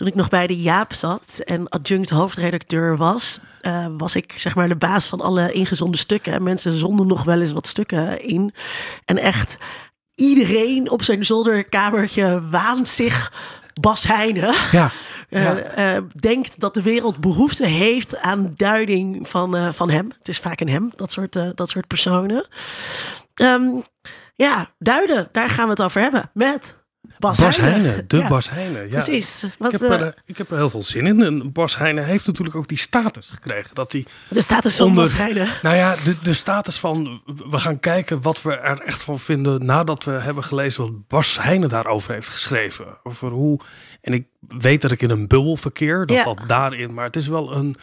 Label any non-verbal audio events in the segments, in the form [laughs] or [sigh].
toen ik nog bij de Jaap zat en adjunct hoofdredacteur was, uh, was ik zeg maar de baas van alle ingezonde stukken. En mensen zonden nog wel eens wat stukken in. En echt iedereen op zijn zolderkamertje waant zich Bas Heijnen. Ja. Uh, denkt dat de wereld behoefte heeft aan duiding van, uh, van hem. Het is vaak een hem, dat soort, dat soort personen. Um, ja, duiden, daar gaan we het over hebben. Met Bas, Bas Heijnen. de Bas Heijnen. Ja. Precies. Wat, ik, heb er, ik heb er heel veel zin in. En Bas Heijnen heeft natuurlijk ook die status gekregen. Dat hij de status van Bas Heijnen? Nou ja, de, de status van... We gaan kijken wat we er echt van vinden... nadat we hebben gelezen wat Bas Heijnen daarover heeft geschreven. Over hoe... En ik weet dat ik in een bubbel verkeer. Dat dat daarin... Maar het is wel een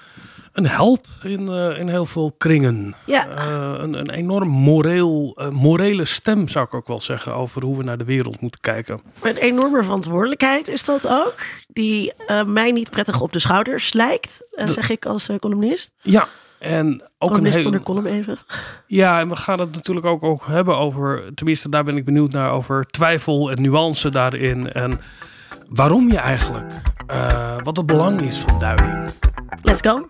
een held in, uh, in heel veel kringen. Ja. Uh, een, een enorm moreel, uh, morele stem zou ik ook wel zeggen over hoe we naar de wereld moeten kijken. Een enorme verantwoordelijkheid is dat ook, die mij niet prettig op de schouders lijkt, zeg ik als columnist. Ja, en ook columnist een hele... column even. Ja, en we gaan het natuurlijk ook, ook hebben over, tenminste daar ben ik benieuwd naar, over twijfel en nuance daarin. En waarom je eigenlijk, wat het belang is van duiding. Let's go.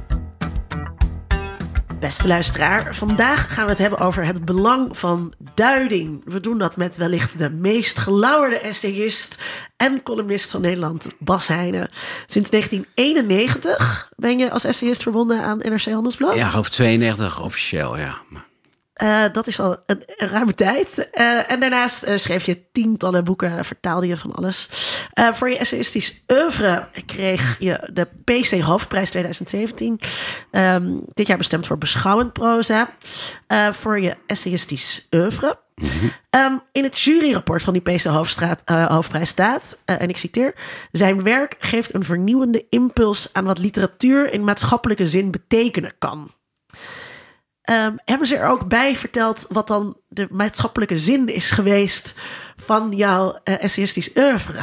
Beste luisteraar, vandaag gaan we het hebben over het belang van duiding. We doen dat met wellicht de meest gelauwerde essayist en columnist van Nederland, Bas Heijnen. Sinds 1991 ben je als essayist verbonden aan NRC Handelsblad? Ja, hoofd 92 officieel, ja. Uh, dat is al een, een ruime tijd. Uh, en daarnaast uh, schreef je tientallen boeken, vertaalde je van alles. voor je essayistisch oeuvre kreeg je de PC Hoofdprijs 2017. Um, ehm, dit jaar bestemd voor beschouwend proza. voor je essayistisch oeuvre. -hmm. um, in het juryrapport van die PC Hoofdstraat, Hoofdprijs staat, en ik citeer: Zijn werk geeft een vernieuwende impuls aan wat literatuur in maatschappelijke zin betekenen kan. Um, hebben ze er ook bij verteld wat dan de maatschappelijke zin is geweest van jouw uh, essayistisch oeuvre?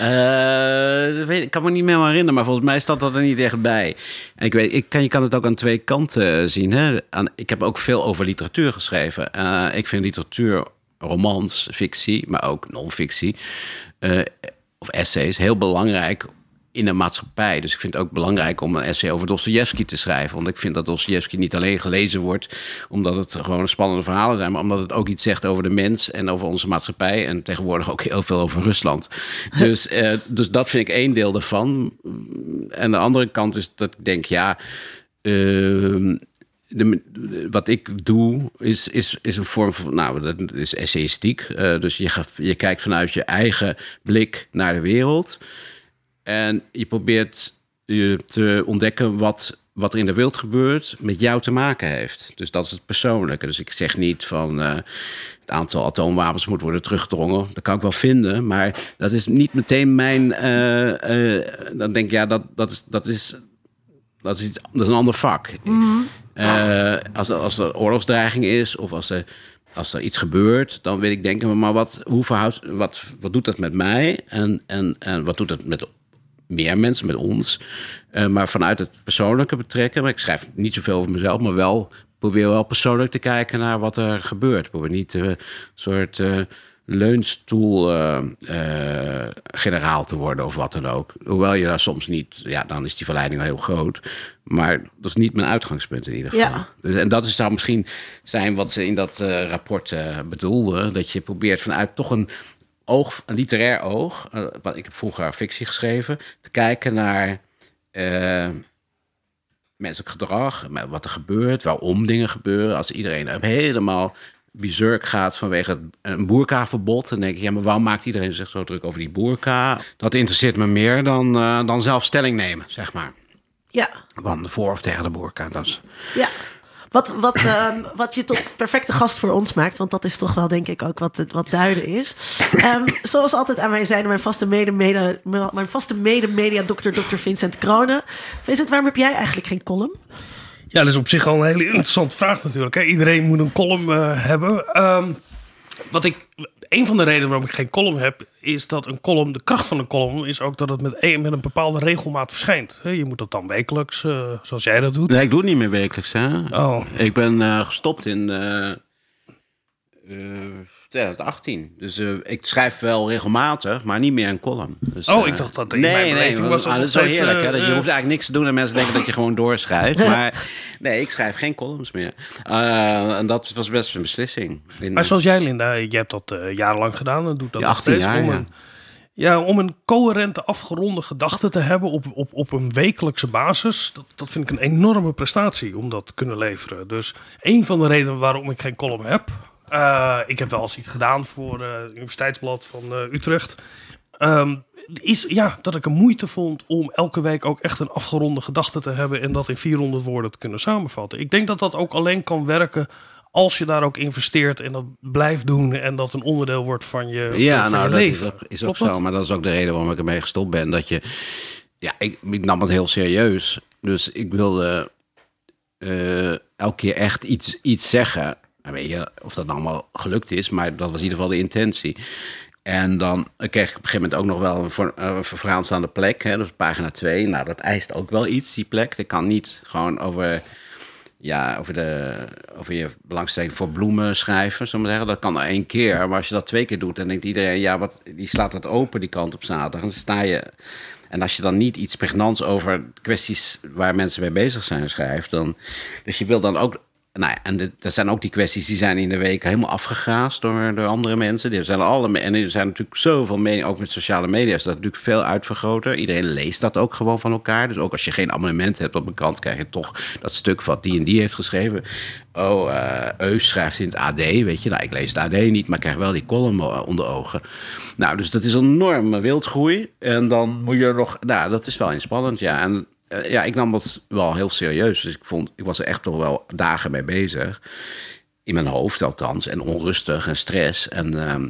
Uh, ik kan me niet meer herinneren, maar volgens mij staat dat er niet echt bij. En ik weet, ik kan, je kan het ook aan twee kanten zien. Hè? Ik heb ook veel over literatuur geschreven. Uh, ik vind literatuur, romans, fictie, maar ook non-fictie, of essays, heel belangrijk in de maatschappij. Dus ik vind het ook belangrijk om een essay over Dostoevsky te schrijven. Want ik vind dat Dostoevsky niet alleen gelezen wordt omdat het gewoon spannende verhalen zijn, maar omdat het ook iets zegt over de mens en over onze maatschappij. En tegenwoordig ook heel veel over Rusland. [laughs] Dus, uh, dus dat vind ik één deel daarvan. En de andere kant is dat ik denk, ja. Uh, de, wat ik doe is, is, is een vorm van, nou, dat is essayistiek. Uh, dus je, gaat, je kijkt vanuit je eigen blik naar de wereld. En je probeert je te ontdekken wat, wat er in de wereld gebeurt met jou te maken heeft. Dus dat is het persoonlijke. Dus ik zeg niet van uh, het aantal atoomwapens moet worden teruggedrongen. Dat kan ik wel vinden, maar dat is niet meteen mijn. Uh, uh, dan denk ik, ja, dat, dat, is, dat, is, dat, is, iets, dat is een ander vak. Mm als, als er oorlogsdreiging is of als er als er iets gebeurt, dan wil ik denken, maar wat, hoe verhoudt, wat, wat doet dat met mij? En, en, en wat doet het met meer mensen, met ons. Uh, maar vanuit het persoonlijke betrekken. Maar ik schrijf niet zoveel over mezelf, maar wel probeer wel persoonlijk te kijken naar wat er gebeurt. Probeer niet een soort uh, leunstoel uh, generaal te worden of wat dan ook. Hoewel je daar soms niet, ja, dan is die verleiding al heel groot. Maar dat is niet mijn uitgangspunt in ieder geval. Ja. Dus, en dat is, zou misschien zijn wat ze in dat rapport bedoelden. Dat je probeert vanuit toch een oog, een literair oog, uh, ik heb vroeger fictie geschreven, te kijken naar uh, menselijk gedrag, wat er gebeurt, waarom dingen gebeuren. Als iedereen helemaal bizurk gaat vanwege een boerkaverbod, dan denk ik, ja, maar waarom maakt iedereen zich zo druk over die boerka? Dat interesseert me meer dan, uh, dan zelf stelling nemen, zeg maar. Ja. Want voor of tegen de boerka, dat is... Ja. Wat, wat, uh, wat je tot perfecte gast voor ons maakt, want dat is toch wel denk ik ook wat, wat duiden is. Um, zoals altijd aan mij zijn mijn vaste mede-media mijn vaste mede dokter Dr. Vincent Kronen. Vincent, waarom heb jij eigenlijk geen column? Ja, dat is op zich al een hele interessante vraag natuurlijk. Iedereen moet een column uh, hebben. Um, wat ik een van de redenen waarom ik geen column heb, is dat een column, de kracht van een column is ook dat het met een, met een bepaalde regelmaat verschijnt. Je moet dat dan wekelijks, eh, zoals jij dat doet. Nee, ik doe het niet meer wekelijks. Hè? Oh, Ik ben eh, gestopt in eh, 2018. Dus eh, ik schrijf wel regelmatig, maar niet meer een column. Dus, Oh, eh, ik dacht dat in nee, nee, was dat ah, nog is wel heerlijk. hè, eh, dat je eh, hoeft eigenlijk niks te doen en mensen denken dat je [laughs] gewoon doorschrijft. Maar nee, ik schrijf geen columns meer. Eh, en dat was best een beslissing. In, maar zoals jij, Linda, je hebt dat eh, jarenlang gedaan en doet dat Ja, nog 18 steeds. jaar, om, ja. een, ja, om een coherente, afgeronde gedachte te hebben op, op, op een wekelijkse basis, dat, dat vind ik een enorme prestatie om dat te kunnen leveren. Dus een van de redenen waarom ik geen column heb, eh, ik heb wel eens iets gedaan voor eh, het Universiteitsblad van eh, Utrecht. Ehm, is ja, dat ik een moeite vond om elke week ook echt een afgeronde gedachte te hebben en dat in 400 woorden te kunnen samenvatten. Ik denk dat dat ook alleen kan werken als je daar ook investeert en dat blijft doen en dat een onderdeel wordt van je, Ja, van, nou, je dat leven. is ook, is ook zo. dat? Maar dat is ook de reden waarom ik ermee gestopt ben. Dat je, ja, ik, ik nam het heel serieus. Dus ik wilde elke keer echt iets, iets zeggen. Weet je, of dat nou allemaal gelukt is, maar dat was in ieder geval de intentie. En dan kreeg ik op een gegeven moment ook nog wel een, voor, eh, een vooraanstaande plek. Hè, dus pagina 2. Nou, dat eist ook wel iets, die plek. Ik kan niet gewoon over, ja, over, de, over je belangstelling voor bloemen schrijven. Zullen we zeggen. Dat kan maar één keer. Maar als je dat twee keer doet, dan denkt iedereen... ja, wat, die slaat dat open, die kant op zaterdag. En dan sta je... En als je dan niet iets pregnants over kwesties waar mensen mee bezig zijn schrijft... dan... Dus je wil dan ook... Nou ja, en er zijn ook die kwesties die zijn in de week helemaal afgegraasd door, door andere mensen. Er zijn alle, en er zijn natuurlijk zoveel meningen, ook met sociale media, is dat natuurlijk veel uitvergroter. Iedereen leest dat ook gewoon van elkaar. Dus ook als je geen abonnement hebt op een krant, krijg je toch dat stuk wat die en die heeft geschreven. Oh, eh Eus schrijft in het AD, weet je. Nou, ik lees het AD niet, maar ik krijg wel die column eh, onder ogen. Nou, dus dat is een enorme wildgroei. En dan moet je nog... Nou, dat is wel inspannend, ja. En ja, ik nam dat wel heel serieus. Dus ik, vond, ik was er echt toch wel dagen mee bezig. In mijn hoofd althans. En onrustig en stress. En, ehm,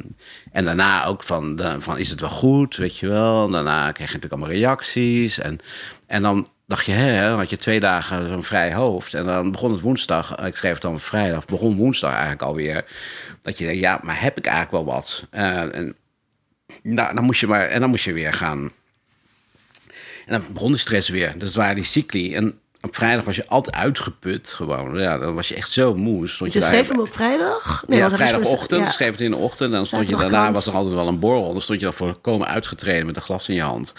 en daarna ook van, van, is het wel goed, weet je wel. En daarna kreeg je natuurlijk allemaal reacties. En, en dan dacht je, hè, had je twee dagen zo'n vrij hoofd. En dan begon het woensdag, ik schreef het dan vrijdag, begon woensdag eigenlijk alweer. Dat je denkt, ja, maar heb ik eigenlijk wel wat? Eh, en, nou, dan moest je maar, en dan moest je weer gaan en dan begon de stress weer. Dat waren die cycli. En op vrijdag was je altijd uitgeput gewoon. Ja, dan was je echt zo moe. Stond je, schreef hem op vrijdag? ja, want er is vrijdagochtend. dus- ja. Schreef het in de ochtend. Dan stond je daarna, was er altijd wel een borrel. Dan stond je dan voorkomen uitgetreden met een glas in je hand.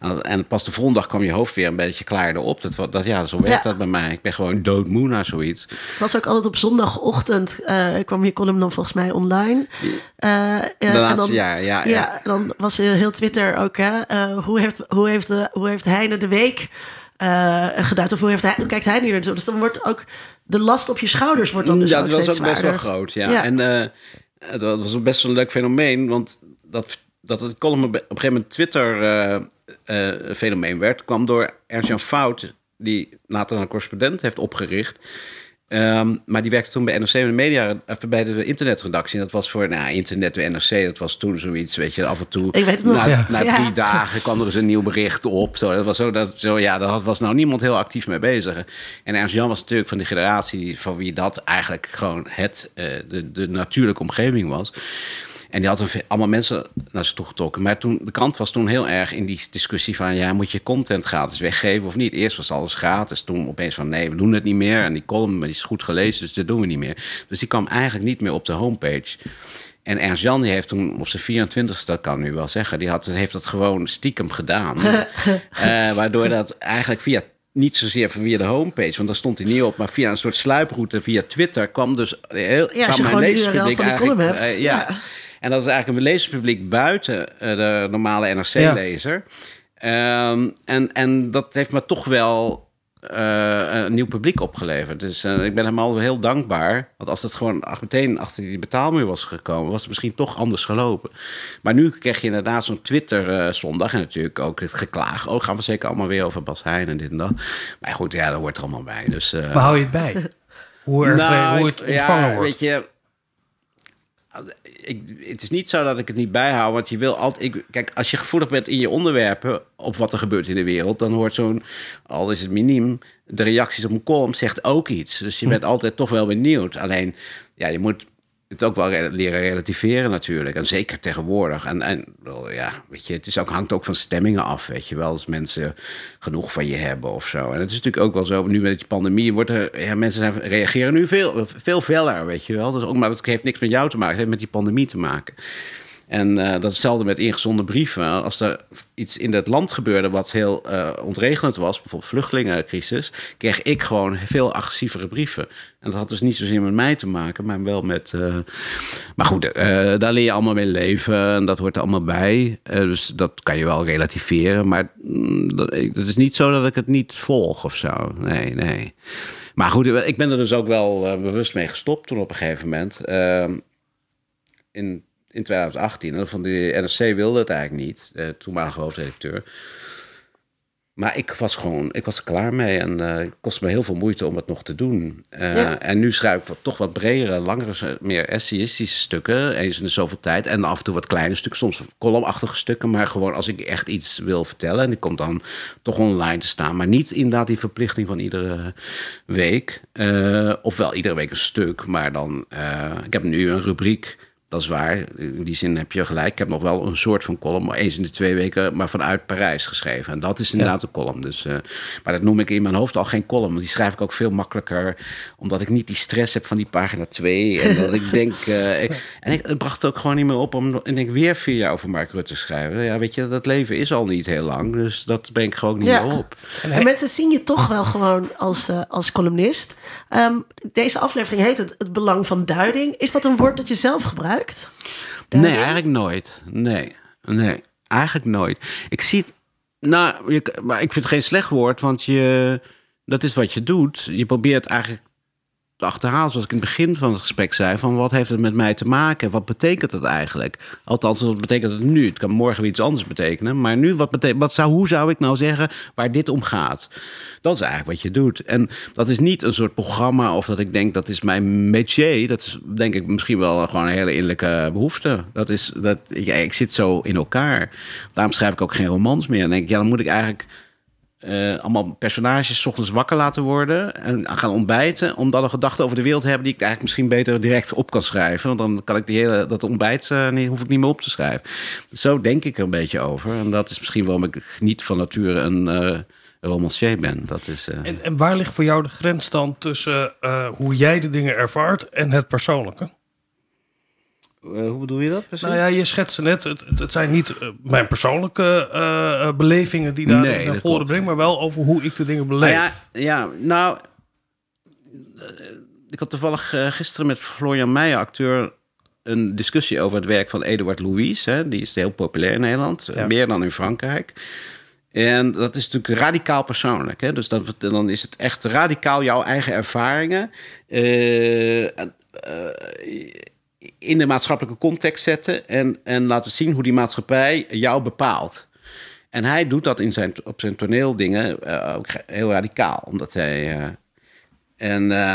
En, en pas de volgende dag kwam je hoofd weer een beetje klaarder op. Dat, dat, ja, zo werkt Ja. dat bij mij. Ik ben gewoon doodmoe naar zoiets. Het was ook altijd op zondagochtend. eh kwam je column dan volgens mij online. Eh, eh, De en laatste dan- jaar, ja. ja. Ja, dan was er heel Twitter ook. Hè, eh, hoe, heeft, hoe, heeft hoe heeft Heine de week eh gedaan? Of hoe, heeft hij, kijkt hij nu zo? Dus dan wordt ook de last op je schouders wordt dan dus ja, dat was ook best wel groot. Ja. Ja. En eh, dat was best wel een leuk fenomeen. Want dat, dat het column op een gegeven moment Twitter-fenomeen werd... kwam door Ernst-Jan Fout, die later een correspondent heeft opgericht... Ehm, maar die werkte toen bij NRC en Media, even bij de internetredactie. En dat was voor, nou, internet bij NRC, dat was toen zoiets, weet je, af en toe. Ik weet het nog. Na, Ja. na Ja. drie dagen kwam er eens een nieuw bericht op. Zo, dat was zo, dat, zo, ja, daar was nou niemand heel actief mee bezig. En Ernst Jan was natuurlijk van die generatie van wie dat eigenlijk gewoon het, eh, de, de natuurlijke omgeving was. En die had een ve- allemaal mensen naar zich toe getrokken. Maar toen, de krant was toen heel erg in die discussie van... ja, moet je content gratis weggeven of niet? Eerst was alles gratis. Toen opeens van, nee, we doen het niet meer. En die column die is goed gelezen, dus dat doen we niet meer. Dus die kwam eigenlijk niet meer op de homepage. En Ernst Jan die heeft toen op zijn 24ste, dat kan ik nu wel zeggen... die had, heeft dat gewoon stiekem gedaan. [laughs] Eh, waardoor dat eigenlijk via niet zozeer via de homepage, want daar stond hij niet op, maar via een soort sluiproute via Twitter kwam dus heel Ja, kwam mijn eigenlijk, eh, ja. Ja. En dat is eigenlijk een lezerspubliek buiten eh, de normale NRC-lezer. Ehm, en, en dat heeft me toch wel eh, een nieuw publiek opgeleverd. Dus eh, ik ben hem al heel dankbaar. Want als het gewoon meteen achter die betaalmuur was gekomen, was het misschien toch anders gelopen. Maar nu krijg je inderdaad zo'n Twitter-zondag. en natuurlijk ook het geklaag. Oh, gaan we zeker allemaal weer over Bas Heijn en dit en dat. Maar goed, ja, dat hoort er allemaal bij. Dus, Maar hou je het bij? Hoe, erg, nou, hoe het ontvangen ja, wordt? Weet je, ik, het is niet zo dat ik het niet bijhoud, want je wil altijd. Ik, kijk, als je gevoelig bent in je onderwerpen op wat er gebeurt in de wereld, dan hoort zo'n, al is het miniem, de reacties op een column zegt ook iets. Dus je Hm. bent altijd toch wel benieuwd. Alleen, ja, je moet het ook wel leren relativeren natuurlijk. En zeker tegenwoordig. En, en ja, weet je, het is ook, hangt ook van stemmingen af, weet je wel. Als mensen genoeg van je hebben of zo. En het is natuurlijk ook wel zo, nu met die pandemie... Wordt er, ja, mensen zijn, reageren nu veel, veel feller, weet je wel. Dus ook, maar dat heeft niks met jou te maken, het heeft met die pandemie te maken. En uh, dat hetzelfde met ingezonde brieven. Als er iets in het land gebeurde wat heel uh, ontregelend was, bijvoorbeeld vluchtelingencrisis, kreeg ik gewoon veel agressievere brieven. En dat had dus niet zozeer met mij te maken, maar wel met. Uh, maar goed, daar leer je allemaal mee leven en dat hoort er allemaal bij. dus dat kan je wel relativeren. Maar mm, dat, het is niet zo dat ik het niet volg of zo. Nee, nee. Maar goed, ik ben er dus ook wel bewust mee gestopt toen op een gegeven moment. Ehm, in in 2018. En van de NRC wilde het eigenlijk niet, de toenmalige hoofdredacteur. Maar ik was gewoon, ik was er klaar mee en uh, het kostte me heel veel moeite om het nog te doen. Uh, En nu schrijf ik wat, toch wat bredere, langere, meer essayistische stukken, eens in de zoveel tijd. En af en toe wat kleine stukken, soms columnachtige stukken. Maar gewoon als ik echt iets wil vertellen, en die komt dan toch online te staan. Maar niet inderdaad die verplichting van iedere week. Uh, ofwel iedere week een stuk, maar dan, ik heb nu een rubriek dat is waar. In die zin heb je gelijk. Ik heb nog wel een soort van column, eens in de twee weken, maar vanuit Parijs geschreven. En dat is inderdaad een column. Dus, uh, maar dat noem ik in mijn hoofd al geen column. Want die schrijf ik ook veel makkelijker, omdat ik niet die stress heb van die pagina 2. En [laughs] dat ik denk. Uh, en ik, het bracht ook gewoon niet meer op om en ik weer vier jaar over Mark Rutte te schrijven. Ja, weet je, dat leven is al niet heel lang. Dus dat breng ik gewoon niet meer op. En, mensen zien je toch wel gewoon als, uh, als columnist. Um, deze aflevering heet het, het Belang van Duiding. Is dat een woord dat je zelf gebruikt? Nee, eigenlijk nooit. Nee, nee, eigenlijk nooit. Ik zie het. Nou, je, maar ik vind het geen slecht woord, want je, dat is wat je doet. Je probeert eigenlijk te achterhalen, zoals ik in het begin van het gesprek zei, van wat heeft het met mij te maken? Wat betekent het eigenlijk? Althans, wat betekent het nu? Het kan morgen weer iets anders betekenen. Maar nu, wat betekent, wat zou, hoe zou ik nou zeggen waar dit om gaat? Dat is eigenlijk wat je doet. En dat is niet een soort programma of dat ik denk dat is mijn métier. Dat is denk ik misschien wel gewoon een hele innerlijke behoefte. Dat is, dat, ja, ik zit zo in elkaar. Daarom schrijf ik ook geen romans meer. En denk ik, ja, dan moet ik eigenlijk uh, allemaal personages ochtends wakker laten worden en gaan ontbijten. Om dan een gedachte over de wereld te hebben die ik eigenlijk misschien beter direct op kan schrijven. Want dan kan ik die hele, dat ontbijt uh, niet, hoef ik niet meer op te schrijven. Zo denk ik er een beetje over. En dat is misschien waarom ik niet van nature een uh, romancier ben. Dat is, en, en waar ligt voor jou de grens dan tussen hoe jij de dingen ervaart en het persoonlijke? Uh, hoe bedoel je dat precies? Nou ja, je schetste net, het, het zijn niet uh, mijn persoonlijke uh, belevingen die daar nee, naar voren brengen, maar wel over hoe ik de dingen beleef. Nou ja, ja, nou, ik had toevallig gisteren met Florian Meijer, acteur, een discussie over het werk van Eduard Louis. Hè, die is heel populair in Nederland, ja. meer dan in Frankrijk. En dat is natuurlijk radicaal persoonlijk. Hè? Dus dan, dan is het echt radicaal jouw eigen ervaringen in de maatschappelijke context zetten en, en laten zien hoe die maatschappij jou bepaalt. En hij doet dat in zijn, op zijn toneeldingen uh, ook heel radicaal, omdat hij. En, uh,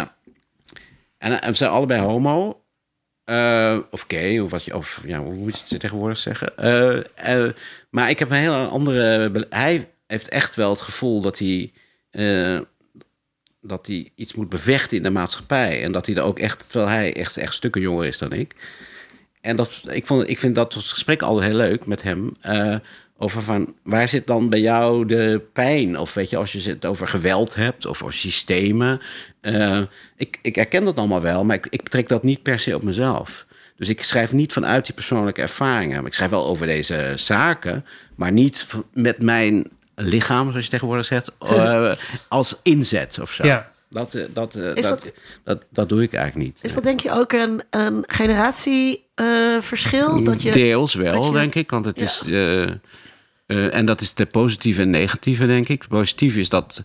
en, en we zijn allebei homo. of gay, of, wat je, of ja, hoe moet je het tegenwoordig zeggen? maar ik heb een hele andere. Hij heeft echt wel het gevoel dat hij dat hij iets moet bevechten in de maatschappij. En dat hij er ook echt, terwijl hij echt, echt stukken jonger is dan ik. En dat, ik, vond, ik vind dat gesprek altijd heel leuk met hem. Uh, over van waar zit dan bij jou de pijn? Of weet je, als je het over geweld hebt of over systemen. Uh, ik, ik herken dat allemaal wel, maar ik, ik betrek dat niet per se op mezelf. Dus ik schrijf niet vanuit die persoonlijke ervaringen. Ik schrijf wel over deze zaken, maar niet met mijn lichaam, zoals je tegenwoordig zegt, uh, [laughs] als inzet of zo. Ja. Dat, eh, dat, uh, dat, dat, dat, dat, doe ik eigenlijk niet. Is dat denk je ook een, een generatieverschil? dat je, Deels wel, denk ik. Want het ja. is. en dat is de positieve en negatieve, denk ik. Positief is dat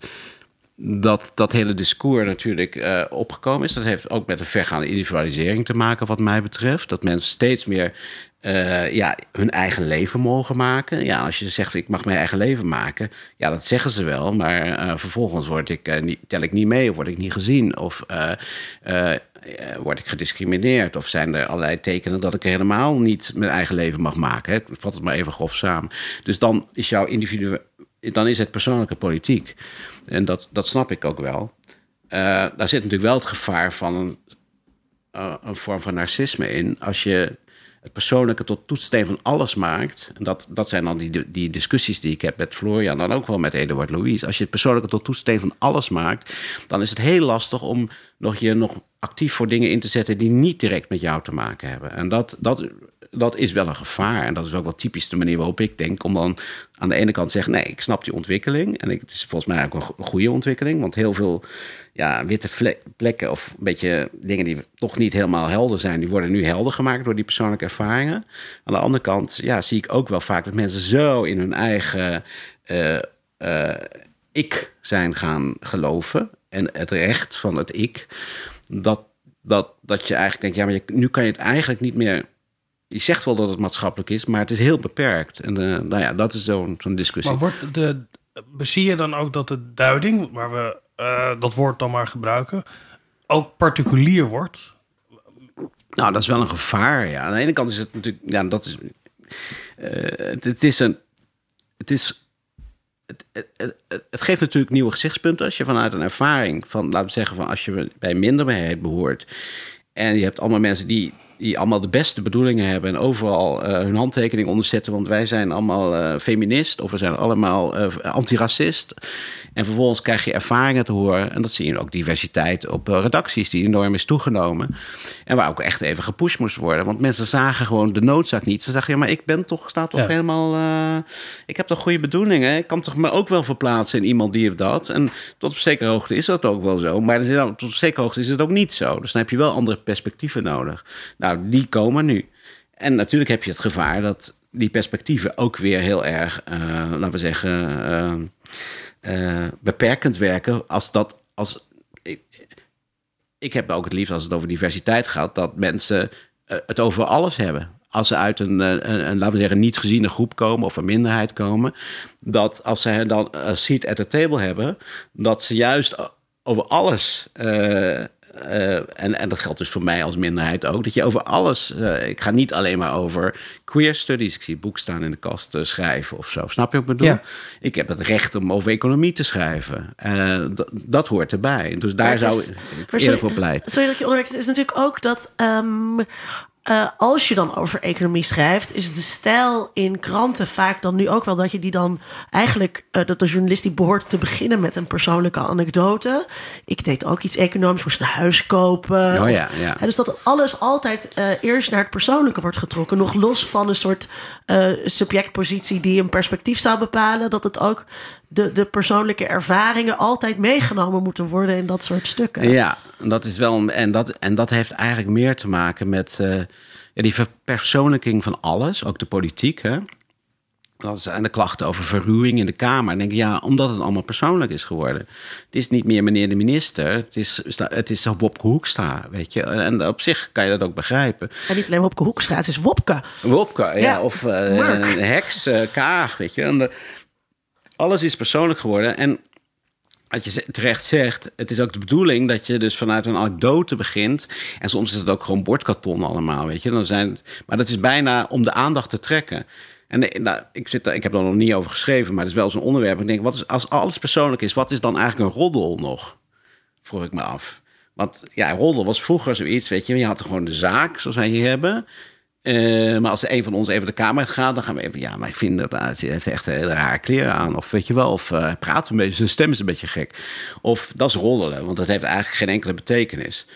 dat dat hele discours natuurlijk uh, opgekomen is. Dat heeft ook met een vergaande individualisering te maken, wat mij betreft. Dat mensen steeds meer uh, ja, hun eigen leven mogen maken. Ja, als je zegt, ik mag mijn eigen leven maken. Ja, dat zeggen ze wel. Maar uh, vervolgens word ik, niet, tel ik niet mee of word ik niet gezien. Of word ik gediscrimineerd. Of zijn er allerlei tekenen dat ik helemaal niet mijn eigen leven mag maken. Hè? Ik vat het maar even grof samen. Dus dan is jouw individu... Dan is het persoonlijke politiek. En dat, dat snap ik ook wel. daar zit natuurlijk wel het gevaar van een eh, een vorm van narcisme in. Als je het persoonlijke tot toetssteen van alles maakt. En dat, dat zijn dan die, die discussies die ik heb met Florian, dan ook wel met Eduard Louise. Als je het persoonlijke tot toetssteen van alles maakt, dan is het heel lastig om nog je nog actief voor dingen in te zetten die niet direct met jou te maken hebben. En dat, dat dat is wel een gevaar. En dat is ook wel typisch de manier waarop ik denk. Om dan aan de ene kant te zeggen: nee, ik snap die ontwikkeling. En het is volgens mij ook een goede ontwikkeling. Want heel veel ja, witte plekken of een beetje dingen die toch niet helemaal helder zijn, die worden nu helder gemaakt door die persoonlijke ervaringen. Aan de andere kant ja, zie ik ook wel vaak dat mensen zo in hun eigen uh, uh, ik zijn gaan geloven. En het recht van het ik. Dat, dat, dat je eigenlijk denkt, ja, maar je, nu kan je het eigenlijk niet meer je zegt wel dat het maatschappelijk is, maar het is heel beperkt. En uh, nou ja, dat is zo'n zo'n discussie. Maar wordt de, zie je dan ook dat de duiding, waar we uh, dat woord dan maar gebruiken, ook particulier wordt? Nou, dat is wel een gevaar. Ja. Aan de ene kant is het natuurlijk, ja, dat is, uh, het, het, is een, het is, het, het, geeft natuurlijk nieuwe gezichtspunten als je vanuit een ervaring van, laten we zeggen, van als je bij minderheid behoort en je hebt allemaal mensen die die allemaal de beste bedoelingen hebben en overal uh, hun handtekening onderzetten, want wij zijn allemaal uh, feminist of we zijn allemaal uh, antiracist. En vervolgens krijg je ervaringen te horen. En dat zie je ook diversiteit op redacties, die enorm is toegenomen. En waar ook echt even gepusht moest worden. Want mensen zagen gewoon de noodzaak niet. Ze zeggen, ja, maar ik ben toch, sta toch helemaal. ik heb toch goede bedoelingen. Ik kan toch me ook wel verplaatsen in iemand die heeft dat. En tot op zekere hoogte is dat ook wel zo. Maar tot op zekere hoogte is het ook niet zo. Dus dan heb je wel andere perspectieven nodig. Nou, die komen nu. En natuurlijk heb je het gevaar dat die perspectieven ook weer heel erg, uh, laten we zeggen, uh, uh, beperkend werken. Als dat, als, ik, heb ook het liefst als het over diversiteit gaat, dat mensen het over alles hebben. Als ze uit een, een, laten we zeggen, niet geziene groep komen of een minderheid komen, dat als ze dan een seat at the table hebben, dat ze juist over alles uh, en, en dat geldt dus voor mij als minderheid ook. Dat je over alles. Uh, ik ga niet alleen maar over queer studies. Ik zie boek staan in de kast uh, schrijven of zo. Snap je wat ik bedoel? Ja. Ik heb het recht om over economie te schrijven. dat hoort erbij. Dus daar zou ik eerder voor pleiten. Sorry dat je onderwerp is natuurlijk ook dat. Um, uh, als je dan over economie schrijft, is de stijl in kranten vaak dan nu ook wel dat je die dan eigenlijk, uh, dat de journalist die behoort te beginnen met een persoonlijke anekdote. Ik deed ook iets economisch, moest een huis kopen. Oh ja, ja. dus dat alles altijd uh, eerst naar het persoonlijke wordt getrokken, nog los van een soort subjectpositie die een perspectief zou bepalen, dat het ook de, de persoonlijke ervaringen altijd meegenomen moeten worden in dat soort stukken. Ja, dat is wel. En dat, en dat heeft eigenlijk meer te maken met uh, ja, die verpersoonlijking van alles, ook de politiek. Hè? Dat zijn de klachten over verruwing in de Kamer. En denk ik, ja, omdat het allemaal persoonlijk is geworden. Het is niet meer meneer de minister, het is, het is Wopke Hoekstra, weet je. En op zich kan je dat ook begrijpen. En niet alleen Wopke Hoekstra, het is Wopke. Wopke, ja. ja of uh, heks, uh, Kaag, weet je. En de, alles is persoonlijk geworden. En wat je terecht zegt, het is ook de bedoeling dat je dus vanuit een anekdote begint. En soms is het ook gewoon bordkarton allemaal, weet je. Dan zijn maar dat is bijna om de aandacht te trekken. En nou, ik, zit, ik heb er nog niet over geschreven, maar het is wel zo'n onderwerp. Ik denk, wat is, als alles persoonlijk is, wat is dan eigenlijk een roddel nog? Vroeg ik me af. Want ja, roddel was vroeger zoiets, weet je. Je had gewoon de zaak, zoals wij hier hebben. Uh, maar als een van ons even de kamer gaat, dan gaan we even... Ja, maar ik vind dat uh, hij heeft echt hele rare kleren aan. Of weet je wel, of uh, praat een beetje, zijn stem is een beetje gek. Of dat is rollelen, want dat heeft eigenlijk geen enkele betekenis.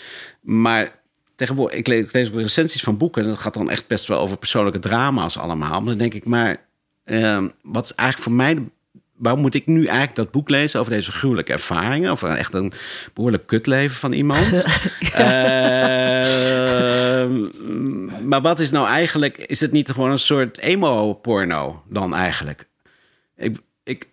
Maar tegenwoordig, ik lees, ik lees recensies van boeken... en dat gaat dan echt best wel over persoonlijke drama's allemaal. Maar dan denk ik, maar ehm, wat is eigenlijk voor mij waarom moet ik nu eigenlijk dat boek lezen over deze gruwelijke ervaringen? Over echt een behoorlijk kutleven van iemand. [laughs] Ehm, maar wat is nou eigenlijk, is het niet gewoon een soort emo-porno dan eigenlijk? Ik, ik,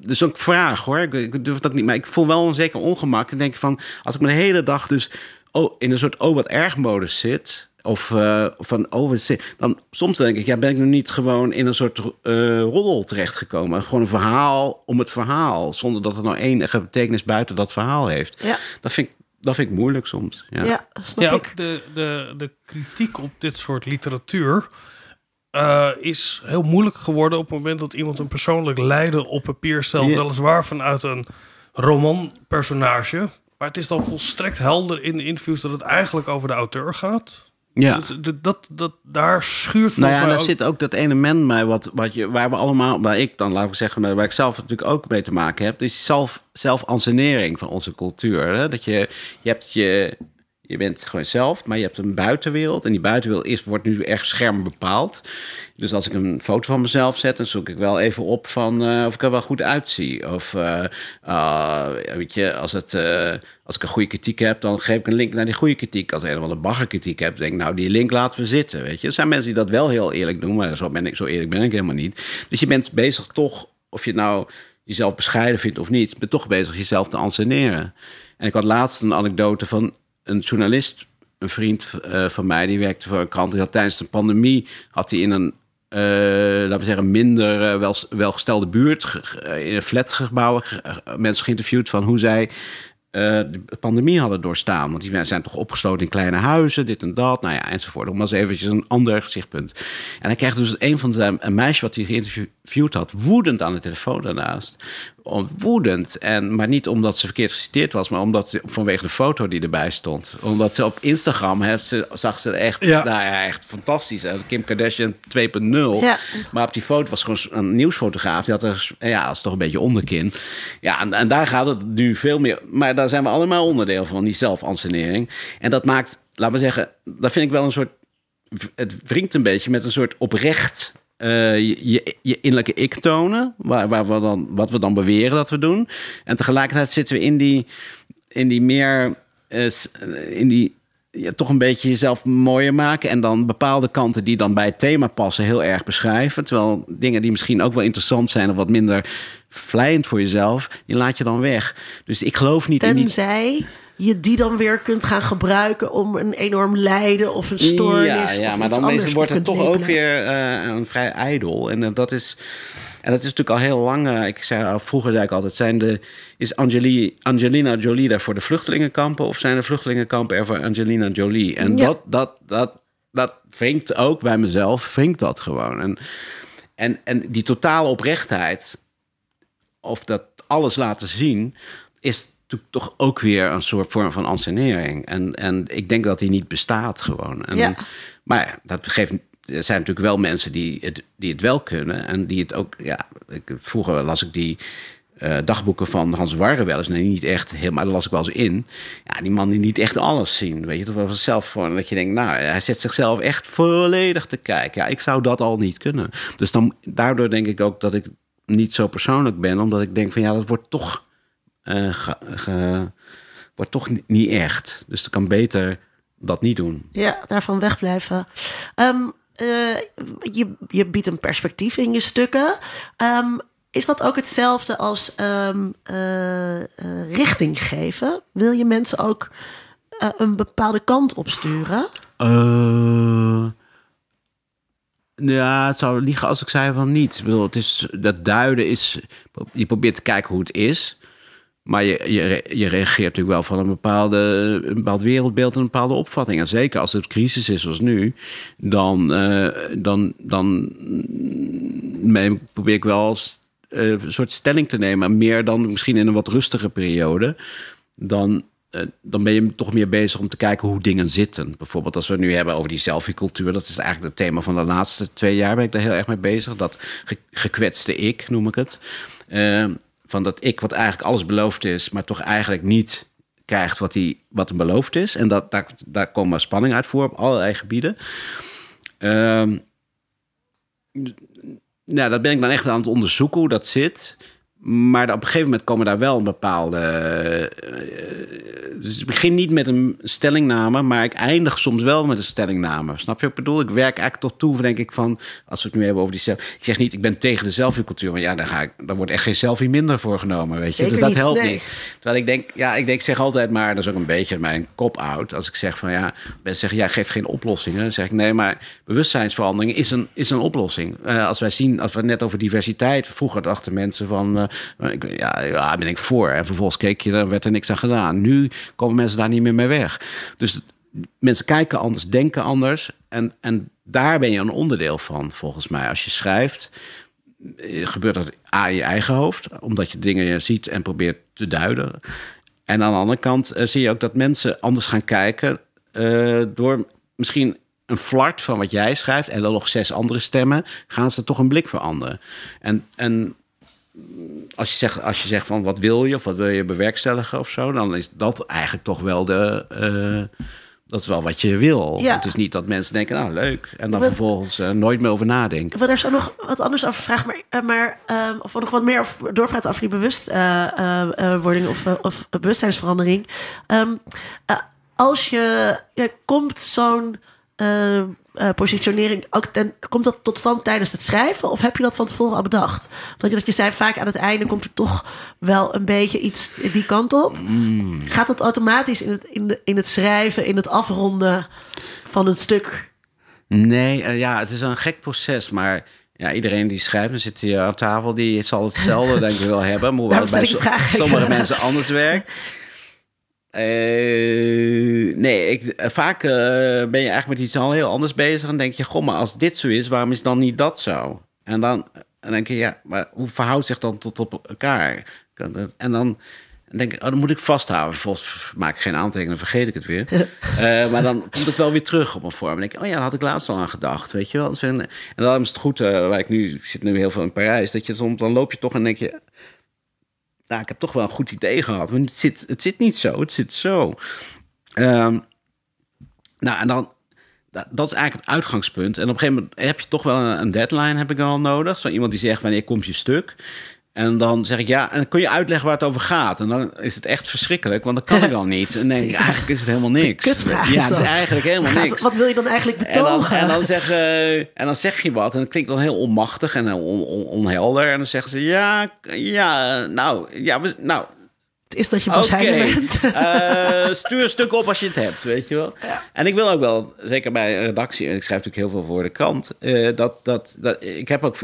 dus ook vraag hoor, ik, durf dat niet, maar ik voel wel een zeker ongemak. Ik denk van, als ik me de hele dag dus oh, in een soort oh wat erg modus zit of uh, van, oh, dan soms denk ik, ja, ben ik nu niet gewoon in een soort uh, roddel terechtgekomen? Gewoon een verhaal om het verhaal, zonder dat er nou enige betekenis buiten dat verhaal heeft. Ja. Dat vind ik, dat vind ik moeilijk soms. Ja, ja snap ja, ik. Ook de, de, de kritiek op dit soort literatuur uh, is heel moeilijk geworden op het moment dat iemand een persoonlijk lijden op papier stelt, weliswaar vanuit een romanpersonage Maar het is dan volstrekt helder in de interviews dat het eigenlijk over de auteur gaat. Ja. Dus d- dat, dat, daar schuurt Nou ja, daar ook- zit ook dat element bij wat, wat je, waar we allemaal, waar ik dan, laat ik zeggen, waar ik zelf natuurlijk ook mee te maken heb, is zelf, zelfansenering van onze cultuur. Hè? Dat je, je hebt je, je bent gewoon zelf, maar je hebt een buitenwereld. En die buitenwereld is, wordt nu erg scherm bepaald. Dus als ik een foto van mezelf zet, dan zoek ik wel even op van eh, of ik er wel goed uitzie. Of eh, ah, weet je, als, het, eh, als ik een goede kritiek heb, dan geef ik een link naar die goede kritiek. Als ik een of andere baggerkritiek heb, denk ik, nou, die link laten we zitten. Weet je, er zijn mensen die dat wel heel eerlijk doen, maar zo, ben ik, zo eerlijk ben ik helemaal niet. Dus je bent bezig toch, of je nou jezelf bescheiden vindt of niet, je bent toch bezig jezelf te anseneren. En ik had laatst een anekdote van een journalist, een vriend eh, van mij, die werkte voor een krant. Die had tijdens de pandemie had hij in een, eh, laten we zeggen, minder eh, wel, welgestelde buurt, in een flatgebouw, ge- mensen geïnterviewd van hoe zij de pandemie hadden doorstaan. Want die mensen zijn toch opgesloten in kleine huizen, dit en dat, nou ja, enzovoort. Om eens eventjes een ander gezichtspunt. En hij kreeg dus een van zijn een meisje wat hij geïnterviewd had, woedend aan de telefoon daarnaast. Om- Woedend, en, maar niet omdat ze verkeerd geciteerd was, maar omdat vanwege de foto die erbij stond. Omdat ze op Instagram heeft ze, zag ze er echt, Ja. nou ja, echt fantastisch. Kim Kardashian 2.0. Ja. Maar op die foto was gewoon een nieuwsfotograaf. Die had er, ja, dat is toch een beetje onderkin. Ja, en, en daar gaat het nu veel meer. Maar daar zijn we allemaal onderdeel van, die zelfansenering. En dat maakt, laat maar zeggen, dat vind ik wel een soort. Het wringt een beetje met een soort oprecht. Eh, je, je, innerlijke ik tonen, waar, waar we dan, wat we dan beweren dat we doen. En tegelijkertijd zitten we in die, in die meer, eh, s- in die, ja, toch een beetje jezelf mooier maken. En dan bepaalde kanten die dan bij het thema passen heel erg beschrijven. Terwijl dingen die misschien ook wel interessant zijn of wat minder vlijend voor jezelf, die laat je dan weg. Dus ik geloof niet in die... Je die dan weer kunt gaan gebruiken om een enorm lijden of een stoornis. Ja, of ja maar dan is, wordt het toch ook weer eh, een vrij ijdel. En eh, dat is... En dat is natuurlijk al heel lang. eh, ik zei, vroeger zei ik altijd: zijn de, is Angeli, Angelina Jolie daar voor de vluchtelingenkampen? Of zijn de vluchtelingenkampen er voor Angelina Jolie? En Ja. dat, dat, dat, dat wringt ook bij mezelf, wringt dat gewoon. En, en, en die totale oprechtheid, of dat alles laten zien, is toch ook weer een soort vorm van ansenering. En, en ik denk dat die niet bestaat gewoon. En, Ja. Maar dat geeft. Er zijn natuurlijk wel mensen die het, die het wel kunnen. En die het ook. Ja, ik, vroeger las ik die eh, dagboeken van Hans Warre wel eens. Nee, niet echt helemaal. Daar las ik wel eens in. Ja, die man die niet echt alles zien. Weet je, dat was zelf gewoon. Dat je denkt, nou, hij zet zichzelf echt volledig te kijken. Ja, ik zou dat al niet kunnen. Dus dan, daardoor denk ik ook dat ik niet zo persoonlijk ben. Omdat ik denk van ja, dat wordt toch. Ge- ge- wordt toch ni- niet echt. Dus ik kan beter dat niet doen. Ja, daarvan wegblijven. Eh, je, je biedt een perspectief in je stukken. Ehm, is dat ook hetzelfde als ehm, eh, richting geven? Wil je mensen ook een bepaalde kant op sturen? Ja, het zou liegen als ik zei van niet. Ik bedoel, het is, dat duiden is... Je probeert te kijken hoe het is. Maar je, je, je reageert natuurlijk wel van een, bepaalde, bepaald wereldbeeld en een bepaalde opvatting. En zeker als het crisis is zoals nu, dan, eh, dan, dan mm, probeer ik wel eh, een soort stelling te nemen. Meer dan misschien in een wat rustige periode. Dan, eh, dan ben je toch meer bezig om te kijken hoe dingen zitten. Bijvoorbeeld als we nu hebben over die selfie-cultuur. Dat is eigenlijk het thema van de laatste twee jaar ben ik daar heel erg mee bezig. Dat ge- gekwetste ik, noem ik het. Van dat ik wat eigenlijk alles beloofd is, maar toch eigenlijk niet krijgt wat, hij, wat hem beloofd is. En dat, daar, daar komen spanning uit voor op allerlei gebieden. Nou, dat ben ik dan echt aan het onderzoeken hoe dat zit. Maar op een gegeven moment komen daar wel een bepaalde. eh, dus ik begin niet met een stellingname, maar ik eindig soms wel met een stellingname. Snap je wat ik bedoel? Ik werk eigenlijk tot toe, denk ik, van. Als we het nu hebben over die selfie. Ik zeg niet, ik ben tegen de selfie-cultuur. Want ja, daar, ga ik, daar wordt echt geen selfie minder voor genomen. Weet je? Zeker dus dat niet, helpt nee. niet. Terwijl ik denk, ja, ik denk, zeg altijd maar, dat is ook een beetje mijn kop-out. Als ik zeg van ja, mensen zeggen, ja, geeft geen oplossingen. Dan zeg ik nee, maar bewustzijnsverandering is een, is een oplossing. Eh, als wij zien, als we het net over diversiteit, vroeger dachten mensen van, eh, ja, ja, ben ik voor. En vervolgens keek je, daar werd er niks aan gedaan. Nu komen mensen daar niet meer mee weg. Dus mensen kijken anders, denken anders. En, en daar ben je een onderdeel van, volgens mij. Als je schrijft, eh, gebeurt dat A in je eigen hoofd, omdat je dingen ziet en probeert te duiden. En aan de andere kant eh, zie je ook dat mensen anders gaan kijken eh, door misschien een flart van wat jij schrijft en dan nog zes andere stemmen, gaan ze toch een blik veranderen. En, en als je zegt, als je zegt van wat wil je of wat wil je bewerkstelligen of zo, dan is dat eigenlijk toch wel de. eh, dat is wel wat je wil. Ja. Het is niet dat mensen denken, nou leuk. En dan Maar- vervolgens eh, nooit meer over nadenken. Ik wil daar zo nog wat anders over vragen, maar, eh, maar of nog wat meer over doorpraten over die bewustwording of, of bewustzijnsverandering. Ehm, eh, als je, ja, komt zo'n eh, positionering ook ten, komt dat tot stand tijdens het schrijven of heb je dat van tevoren al bedacht? Dat je, dat je zei, vaak aan het einde komt er toch wel een beetje iets die kant op. Gaat dat automatisch in het, in, de, in het schrijven, in het afronden van het stuk? Nee, eh, ja, het is een gek proces, maar ja, iedereen die schrijft, dan zit hier aan tafel, die zal hetzelfde [laughs] denk ik wel hebben. Bij so- sommige mensen anders werkt. [laughs] Eh, nee, ik, eh, vaak eh, ben je eigenlijk met iets al heel anders bezig en denk je, goh, maar als dit zo is, waarom is dan niet dat zo? En dan, en denk je, ja, maar hoe verhoudt zich dan tot op elkaar? En dan denk ik, oh, dan moet ik vasthouden. Vervolgens maak ik geen aantekeningen, vergeet ik het weer. [laughs] Maar dan komt het wel weer terug op een vorm. En denk ik, oh ja, daar had ik laatst al aan gedacht, weet je wel. En dan is het goed, waar ik nu, ik zit nu heel veel in Parijs, dat je soms, dan loop je toch en denk je, nou, ik heb toch wel een goed idee gehad. Want het zit, het zit niet zo, het zit zo. Ehm, nou, en dan, dat, is eigenlijk het uitgangspunt. En op een gegeven moment heb je toch wel een, deadline, heb ik wel nodig. Zo iemand die zegt, wanneer komt je stuk? En dan zeg ik, ja, en dan kun je uitleggen waar het over gaat. En dan is het echt verschrikkelijk, want dat kan ik [laughs] dan niet. En dan denk ik, eigenlijk is het helemaal niks. Kutvraag ja, het is eigenlijk helemaal niks. Wat wil je dan eigenlijk En dan, betogen? en, dan zeg, en dan zeg je wat en het klinkt dan heel onmachtig en heel on- on- onhelder. En dan zeggen ze, ja, ja, nou, ja, we, nou, het is dat je pas heilig bent. [laughs] Eh, stuur een stuk op als je het hebt, weet je wel. En ik wil ook wel, zeker bij een redactie, en ik schrijf natuurlijk heel veel voor de krant, eh, dat, dat, dat, ik heb ook,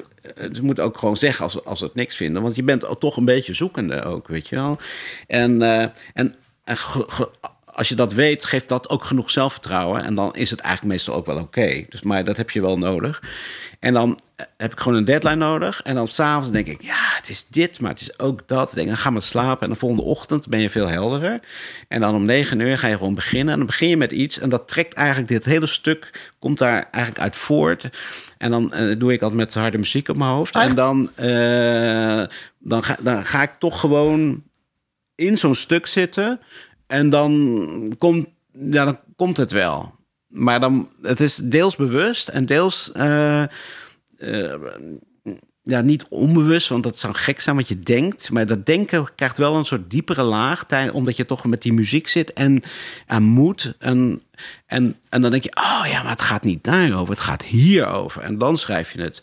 ze moeten ook gewoon zeggen als, als ze het niks vinden, want je bent toch een beetje zoekende ook, weet je wel. En, eh, en, en als je dat weet, geeft dat ook genoeg zelfvertrouwen. En dan is het eigenlijk meestal ook wel oké. Dus, maar dat heb je wel nodig. En dan eh, heb ik gewoon een deadline nodig. En dan s'avonds denk ik, ja, het is dit, maar het is ook dat. Dan denk ik, dan ga maar slapen. En de volgende ochtend ben je veel helderder. En dan om negen uur ga je gewoon beginnen. En dan begin je met iets. En dat trekt eigenlijk dit hele stuk, komt daar eigenlijk uit voort. En dan eh, doe ik altijd met harde muziek op mijn hoofd. Echt? En dan, eh, dan, ga, dan ga ik toch gewoon in zo'n stuk zitten. En dan komt, ja, dan komt het wel. Maar dan, het is deels bewust en deels eh, eh, ja, niet onbewust, want dat zou gek zijn wat je denkt. Maar dat denken krijgt wel een soort diepere laag, omdat je toch met die muziek zit en aan moet. En, en, en dan denk je, oh ja, maar het gaat niet daarover, het gaat hierover. En dan schrijf je het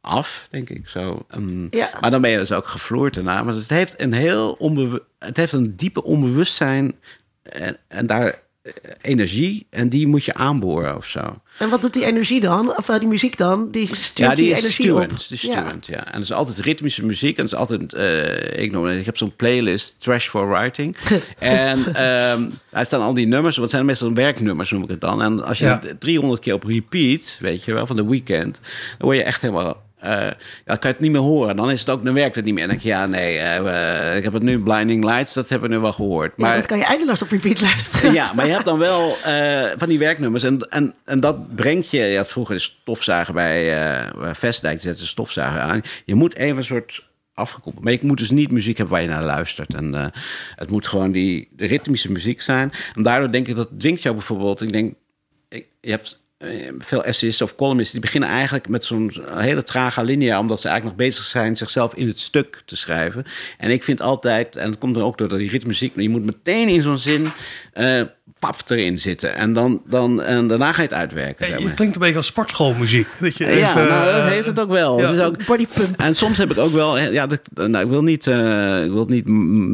af, denk ik zo. Ehm, Ja. Maar dan ben je dus ook gevloerd daarna. Maar het heeft een heel onbewu- het heeft een diepe onbewustzijn en, en daar eh, energie en die moet je aanboren of zo. En wat doet die energie dan? Of eh, die muziek dan? Die stuurt Ja, die energie stuwend. op. Die is Ja. En het is altijd ritmische muziek. En het is altijd, eh, ik, noem, ik heb zo'n playlist, Trash for Writing. [laughs] en ehm, daar staan al die nummers, wat zijn meestal werknummers, noem ik het dan. En als je Ja. het 300 keer op repeat, weet je wel, van de weekend, dan word je echt helemaal... eh, ja, dan kan je het niet meer horen. Dan is het ook, dan werkt het niet meer. En dan denk je, ja, nee, eh, ik heb het nu, Blinding Lights, dat hebben we nu wel gehoord. Ja, Maar dat kan je eindeloos op repeat luisteren. ja, maar je hebt dan wel eh, van die werknummers. En, en, en dat brengt je... Had vroeger de stofzuiger bij Vestdijk. Zette de stofzuiger aan. Je moet even een soort afgekoppeld. Maar je moet dus niet muziek hebben waar je naar luistert. En het moet gewoon die ritmische muziek zijn. En daardoor denk ik, dat dwingt jou bijvoorbeeld... Ik denk, ik, je hebt veel essayisten of columnisten... die beginnen eigenlijk met zo'n hele trage linia... omdat ze eigenlijk nog bezig zijn zichzelf in het stuk te schrijven. En ik vind altijd, en dat komt er ook door die ritmuziek... je moet meteen in zo'n zin eh pap erin zitten. En, dan, dan, en daarna ga je het uitwerken, zeg Het maar. klinkt een beetje als sportschoolmuziek. Dat je Ja, even, nou, dat eh, heeft het ook wel. ja. Het is ook, Body pump. en soms heb ik ook wel, ja, dat, nou, ik wil niet, eh, ik wil het niet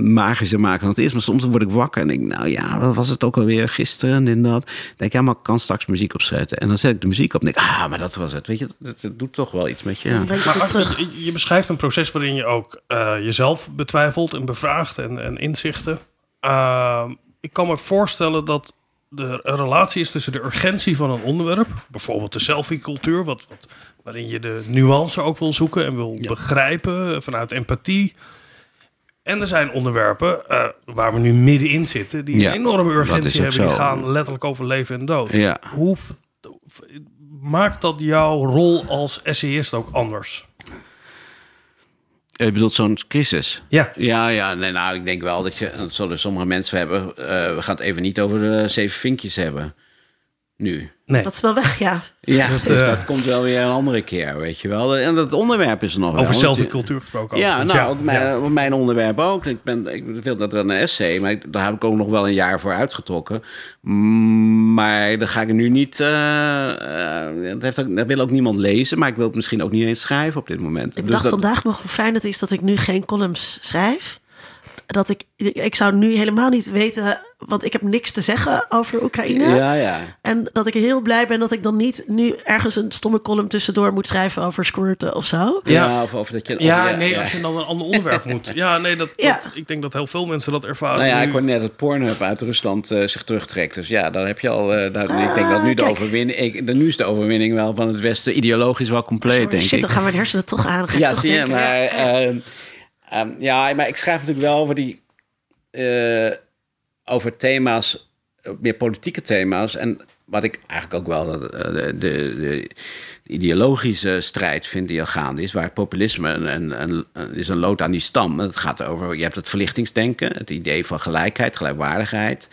magischer maken dan het is, maar soms word ik wakker en denk, nou ja, wat was het ook alweer gisteren en in dat. Denk ik, ja, maar ik kan straks muziek opzetten. En dan zet ik de muziek op en denk, ik, ah, maar dat was het. Weet je, dat, dat doet toch wel iets met je. Ja. Maar het je, je beschrijft een proces waarin je ook eh, jezelf betwijfelt en bevraagt en, en inzichten. Ehm, ik kan me voorstellen dat er een relatie is tussen de urgentie van een onderwerp, bijvoorbeeld de selfie-cultuur, wat, wat, waarin je de nuance ook wil zoeken en wil begrijpen vanuit empathie. En er zijn onderwerpen uh, waar we nu middenin zitten, die Ja, een enorme urgentie hebben. Die gaan letterlijk over leven en dood. Ja. Hoe maakt dat jouw rol als essayist ook anders? Je bedoelt zo'n crisis? Ja. Ja, ja nee, nou, ik denk wel dat je... Dat zullen sommige mensen hebben... eh, we gaan het even niet over de zeven vinkjes hebben. Nu. Nee. Dat is wel weg, ja. Ja, Dat, dus eh, dat komt wel weer een andere keer, weet je wel. En dat onderwerp is er nog wel. over zelf en Want- cultuur gesproken. Ja, nou, mijn, ja. mijn onderwerp ook. Ik, ben, ik wil dat wel een essay, maar ik- daar heb ik ook nog wel een jaar voor uitgetrokken. Mm, Maar daar ga ik nu niet... eh, eh, dat, heeft ook, dat wil ook niemand lezen, maar ik wil het misschien ook niet eens schrijven op dit moment. Ik Dus dacht dat- vandaag nog hoe fijn het is dat ik nu geen columns schrijf. Dat ik, ik zou nu helemaal niet weten, want ik heb niks te zeggen over Oekraïne. Ja, ja. En dat ik heel blij ben dat ik dan niet nu ergens een stomme column tussendoor moet schrijven over squirten of zo. Ja, Ja. of over dat je... Ja, of- nee, als je dan een ander onderwerp [laughs] moet. Ja, nee, dat, Ja. dat- ik denk dat heel veel mensen dat ervaren. Nou ja, nu. ik hoor net dat Pornhub uit Rusland eh, zich terugtrekt. Dus ja, dan heb je al... eh, daar- ik denk dat nu de, Ah, overwinning, ik, de, nu is de overwinning wel van het Westen ideologisch wel compleet, denk Shit, ik. dan gaan mijn hersenen toch aan. Ja, toch zie je, maar, ja. ehm, ehm, ja, maar ik schrijf natuurlijk wel over die eh, over thema's, eh, meer politieke thema's. En wat ik eigenlijk ook wel eh, de, de, de ideologische strijd vind die al gaande is, waar populisme een, een- is een lood aan die stam. Het gaat over, je hebt het verlichtingsdenken, het idee van gelijkheid, gelijkwaardigheid.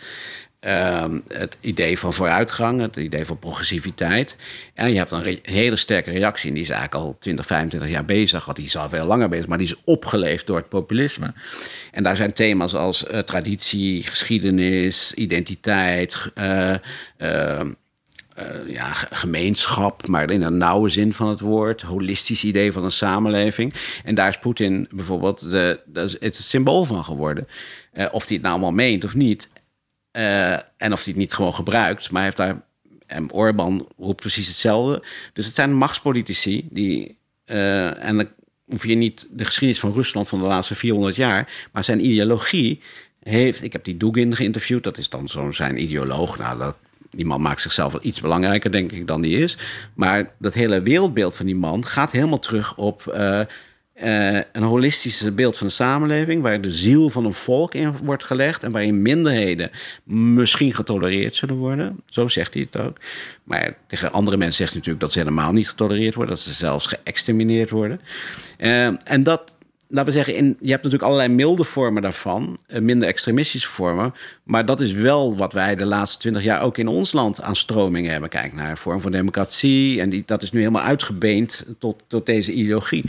Ehm, het idee van vooruitgang, het idee van progressiviteit. En je hebt een hele sterke reactie. En die is eigenlijk al 20, 25 jaar bezig. Want die is al veel langer bezig. Maar die is opgeleefd door het populisme. En daar zijn thema's als eh, traditie, geschiedenis, identiteit. eh, eh, eh, ja, ge- gemeenschap, maar in een nauwe zin van het woord. Holistisch idee van een samenleving. En daar is Poetin bijvoorbeeld de, het symbool van geworden. Of hij het nou allemaal meent of niet. Eh, en of hij het niet gewoon gebruikt. Maar hij heeft daar. En Orbán roept precies hetzelfde. Dus het zijn machtspolitici die. eh, en dan hoef je niet de geschiedenis van Rusland van de laatste 400 jaar. Maar zijn ideologie heeft. Ik heb die Dugin geïnterviewd. Dat is dan zo'n zijn ideoloog. Nou, dat, die man maakt zichzelf wel iets belangrijker, denk ik, dan die is. Maar dat hele wereldbeeld van die man gaat helemaal terug op. eh, eh, een holistische beeld van de samenleving, waar de ziel van een volk in wordt gelegd en waarin minderheden misschien getolereerd zullen worden. Zo zegt hij het ook. Maar tegen andere mensen zegt hij natuurlijk dat ze helemaal niet getolereerd worden, dat ze zelfs geëxtermineerd worden. Eh, en dat, laten we zeggen, in, je hebt natuurlijk allerlei milde vormen daarvan, eh, minder extremistische vormen. Maar dat is wel wat wij de laatste twintig jaar ook in ons land aan stromingen hebben. Kijk naar een vorm van democratie. En die, dat is nu helemaal uitgebeend tot, tot deze ideologie.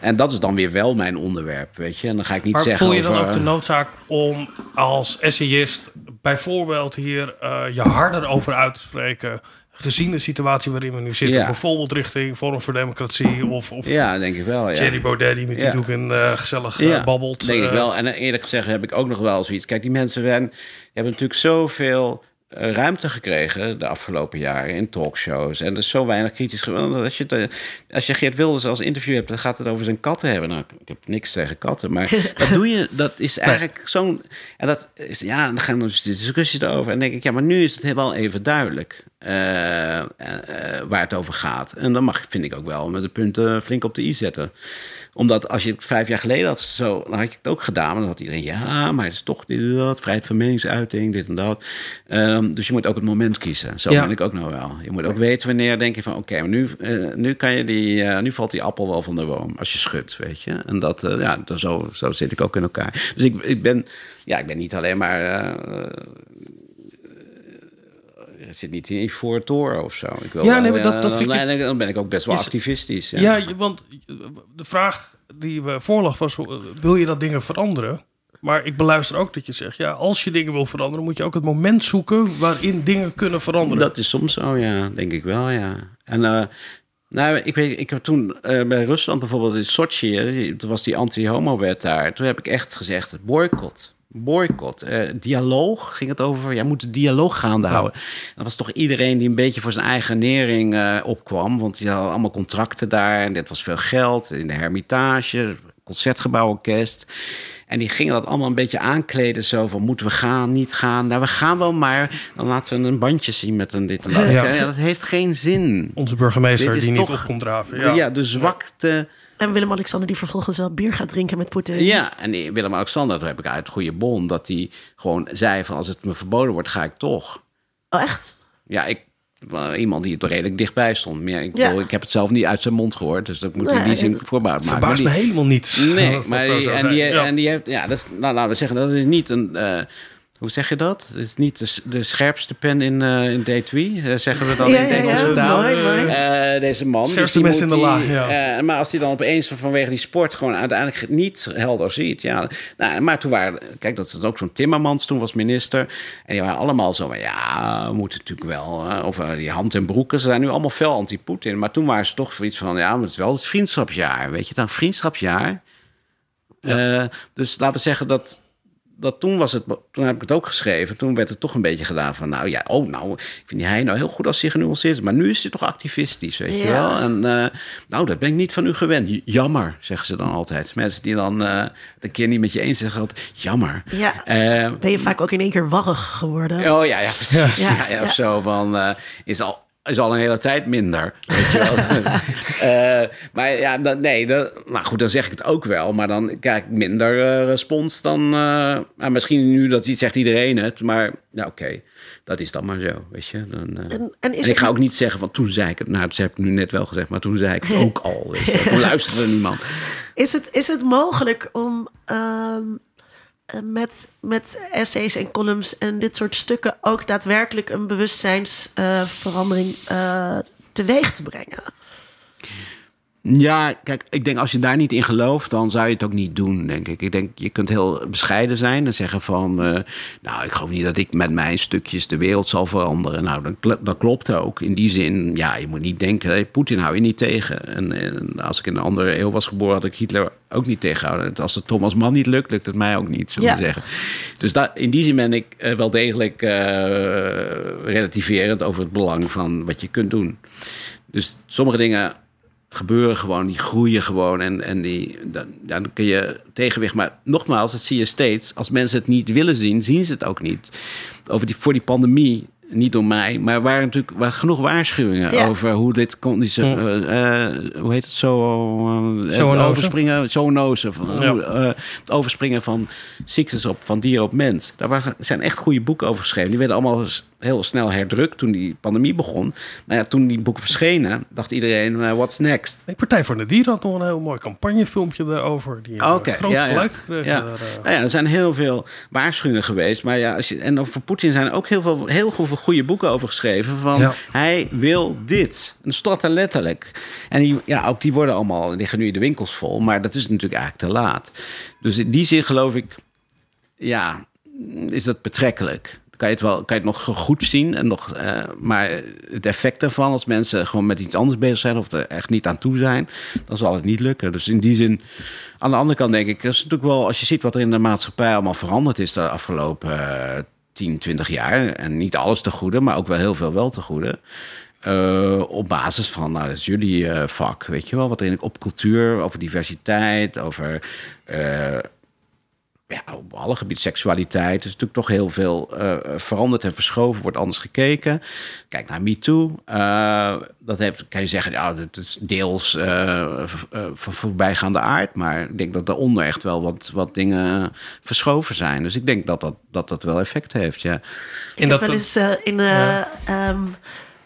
En dat is dan weer wel mijn onderwerp, weet je. En dan ga ik niet Maar zeggen voel je dan over... ook de noodzaak om als essayist bijvoorbeeld hier eh, je harder over uit te spreken, gezien de situatie waarin we nu zitten, Ja. bijvoorbeeld richting Forum voor Democratie of, of Ja, denk ik wel, ja. Thierry Baudet die met die doek en eh, gezellig eh, babbelt. Denk ik eh, wel. En eerlijk gezegd heb ik ook nog wel zoiets. Kijk, die mensen zijn, hebben natuurlijk zoveel eh, ruimte gekregen de afgelopen jaren in talkshows. En er is zo weinig kritisch. ge- want Als je, eh, als je Geert Wilders als interview hebt, dan gaat het over zijn katten hebben. Nou, ik heb niks tegen katten, maar [laughs] dat doe je. Dat is eigenlijk zo'n. En dat is, ja, dan gaan dus discussies erover. En denk ik, ja, maar nu is het wel even duidelijk. eh, eh, eh, waar het over gaat. En dan mag, vind ik ook wel met de punten flink op de i zetten omdat als je het vijf jaar geleden had, zo, dan had je het ook gedaan. Maar dan had iedereen, ja, maar het is toch dit en dat. Vrijheid van meningsuiting, dit en dat. Ehm, dus je moet ook het moment kiezen. Zo Ja. ben ik ook nou wel. Je moet ook weten wanneer denk je van... oké, maar nu, eh, nu, kan je die, eh, nu valt die appel wel van de boom. Als je schudt, weet je. En dat, eh, ja, dat- zo, zo zit ik ook in elkaar. Dus ik, ik, ben, ja, ik ben niet alleen maar... eh, ik zit niet in voor toren of zo. Ik wil Ja, nee, dat- eh, dat dan, dan ben ik ook best wel Is- activistisch. Ja, je- want de vraag die we voorlag was: eh, wil je dat dingen veranderen? Maar ik beluister ook dat je zegt: ja, als je dingen wil veranderen, moet je ook het moment zoeken waarin dingen kunnen veranderen. Dat is soms zo, ja. Denk ik wel, ja. En eh, nou, ik weet, ik heb toen eh, bij Rusland bijvoorbeeld in Sochi, hè, toen was die anti-homo-wet daar. Toen heb ik echt gezegd, boycott. Boycott. Eh, dialoog ging het over. Jij moet de dialoog gaande houden. Dat was toch iedereen die een beetje voor zijn eigen nering eh, opkwam. Want die hadden allemaal contracten daar. En dit was veel geld in de Hermitage, concertgebouworkest. En die gingen dat allemaal een beetje aankleden. Zo van, moeten we gaan, niet gaan? Nou, we gaan wel, maar dan laten we een bandje zien met een dit en dat. Ja. Dat heeft geen zin. Onze burgemeester die niet op komt draven. Ja, Ja. de zwakte... En Willem-Alexander die vervolgens wel bier gaat drinken met Poetin. Ja, en Willem-Alexander, dat heb ik uit goede bon... dat hij gewoon zei van, als het me verboden wordt, ga ik toch. Oh, echt? Ja, ik... Iemand die er redelijk dichtbij stond. Maar ik, Ja. bedoel, ik heb het zelf niet uit zijn mond gehoord. Dus dat moet in Nee, die zin en- voorbehoud maken. Verbaast me helemaal niets. Nee, [laughs] maar die, en, die, Ja. en die heeft, ja, dat is, nou, laten we zeggen, dat is niet een, eh, hoe zeg je dat? Het is niet de, scherpste pen in, eh in D2, eh, zeggen we dan [laughs] Ja, in ja, de Engelse ja, taal. mooi, mooi. Eh, deze man. Scherpste die mes in de moet la, die, ja. maar als hij dan opeens vanwege die sport gewoon uiteindelijk niet helder ziet. Ja, nou, maar toen waren, kijk, dat is ook zo'n Timmermans, toen was minister. En die waren allemaal zo van, ja, we moeten natuurlijk wel, of die hand en broeken. Ze zijn nu allemaal fel anti-Poetin. Maar toen waren ze toch zoiets van, ja, maar het is wel het vriendschapsjaar. Weet je, een vriendschapsjaar. Eh, dus laten we zeggen dat, dat toen was het, toen heb ik het ook geschreven. Toen werd het toch een beetje gedaan van, nou ja, oh, nou, ik vind hij nou heel goed als hij genuanceerd is. Maar nu is hij toch activistisch, weet je Ja. wel. En eh, nou, dat ben ik niet van u gewend. Jammer, zeggen ze dan altijd. Mensen die dan het een keer niet met je eens zeggen altijd, jammer. Ja. Eh, Ben je vaak ook in één keer warrig geworden? Oh ja, ja precies. Ja. Ja. Ja, of zo van, is, al, is al een hele tijd minder. Weet je wel. [laughs] [laughs] Eh, maar ja, dat, nee, dat, nou goed, dan zeg ik het ook wel. Maar dan krijg ik minder eh, respons dan... eh, nou, misschien nu, dat zegt iedereen het. Maar oké, dat is dan maar zo, weet je. Dan. En, en ik ga ook niet zeggen van toen zei ik het. Nou, dat heb ik nu net wel gezegd, maar toen zei ik het [laughs] ook al. Weet je. Toen luisterde niemand. Is het, is het mogelijk om ehm, eh, met, met essays en columns en dit soort stukken ook daadwerkelijk een bewustzijnsverandering eh teweeg te brengen? Ja, kijk, ik denk als je daar niet in gelooft, dan zou je het ook niet doen, denk ik. Ik denk, je kunt heel bescheiden zijn en zeggen van... eh, nou, ik geloof niet dat ik met mijn stukjes de wereld zal veranderen. Nou, dat, kl- dat klopt ook. In die zin, ja, je moet niet denken... hey, Poetin hou je niet tegen. En, en als ik in een andere eeuw was geboren, had ik Hitler ook niet tegengehouden. Als het Thomas Mann niet lukt, lukt het mij ook niet, zullen we Ja. zeggen. Dus daar, in die zin ben ik eh, wel degelijk eh, relativerend over het belang van wat je kunt doen. Dus sommige dingen gebeuren gewoon, die groeien gewoon en, en die, dan, dan kun je tegenwicht. Maar nogmaals, dat zie je steeds. Als mensen het niet willen zien, zien ze het ook niet. Over die, voor die pandemie, niet door mij, maar er waren natuurlijk waren genoeg waarschuwingen Ja. over hoe dit kon. Die, eh, eh, hoe heet het zo? eh, het Zoonose. overspringen, zoonose, van, Ja. eh, het overspringen van ziektes op, van dier op mens. Daar waren, zijn echt goede boeken over geschreven. Die werden allemaal heel snel herdrukt toen die pandemie begon. Maar ja, toen die boeken verschenen, dacht iedereen, eh, what's next? De Partij voor de Dieren had nog een heel mooi campagnefilmpje daarover. Die Oké, groot ja, ja. eh. Nou ja, er zijn heel veel waarschuwingen geweest. Maar ja, als je, en over Poetin zijn er ook heel veel, heel veel goede boeken over geschreven. Van Ja. hij wil dit. En stond er letterlijk. En die, ja, ook die worden allemaal, liggen nu in de winkels vol. Maar dat is natuurlijk eigenlijk te laat. Dus in die zin geloof ik, ja, is dat betrekkelijk. Kan je het wel, kan je het nog goed zien. En nog, eh, maar het effect daarvan, als mensen gewoon met iets anders bezig zijn of er echt niet aan toe zijn, dan zal het niet lukken. Dus in die zin, aan de andere kant denk ik, dat is natuurlijk wel, als je ziet wat er in de maatschappij allemaal veranderd is de afgelopen eh 10, 20 jaar. En niet alles te goede, maar ook wel heel veel wel te goede. Eh, op basis van, nou, dat is jullie eh, vak, weet je wel. Wat er in op cultuur, over diversiteit, over eh, ja, op alle gebieden, seksualiteit. Is natuurlijk toch heel veel eh, veranderd en verschoven, wordt anders gekeken. Kijk naar MeToo. eh dat heeft, kan je zeggen, ja, dat is deels eh, eh, van voorbijgaande aard. Maar ik denk dat daaronder echt wel wat, wat dingen verschoven zijn. Dus ik denk dat dat, dat, dat wel effect heeft, ja. In Ik dat, heb wel eens in, eh, ehm,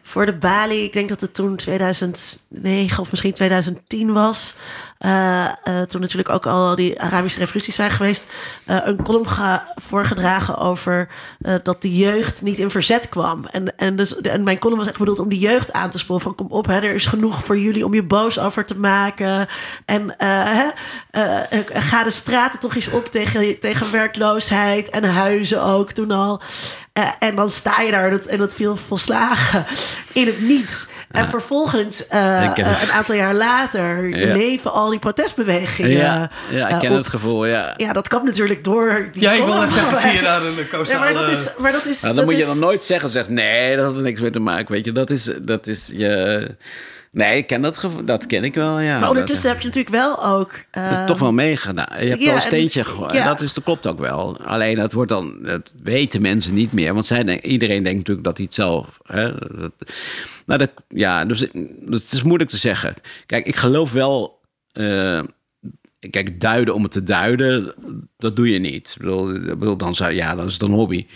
voor de Bali, ik denk dat het toen 2009 of misschien 2010 was. Eh, eh, toen natuurlijk ook al die Arabische revoluties zijn geweest. eh, een column ga, voorgedragen over dat de jeugd niet in verzet kwam. En, en, dus, en mijn column was echt bedoeld om die jeugd aan te sporen. Van kom op, hè, er is genoeg voor jullie om je boos over te maken. En hè, ga de straten toch eens op tegen, tegen werkloosheid en huizen ook toen al. En dan sta je daar en dat, en dat viel volslagen in het niets. En vervolgens, een aantal jaar later, Ja. leven al die protestbewegingen. ja, ja, ik eh, ken op. het gevoel, ja. Ja, dat kwam natuurlijk door die ja, ik wil net zeggen, zie je daar een [laughs] Ja, maar dat is... Maar dat is Nou, dan dat moet je dan nooit zeggen, zegt nee, dat had er niks mee te maken. Weet je, dat is, dat is je. Nee, ik ken dat, dat ken ik wel, ja. Maar ondertussen dat, heb je natuurlijk wel ook... dat is ehm, toch wel meegedaan. Je hebt ja, wel een en- steentje gegooid. ja. Dat, is, dat klopt ook wel. Alleen dat wordt dan, dat weten mensen niet meer. Want zij denk, iedereen denkt natuurlijk dat hij het zelf. Hè, dat, nou, dat, ja, dus dat is moeilijk te zeggen. Kijk, ik geloof wel. Eh, kijk, duiden om het te duiden, dat doe je niet. Ik bedoel, ik bedoel dan zou, ja, dat is een hobby.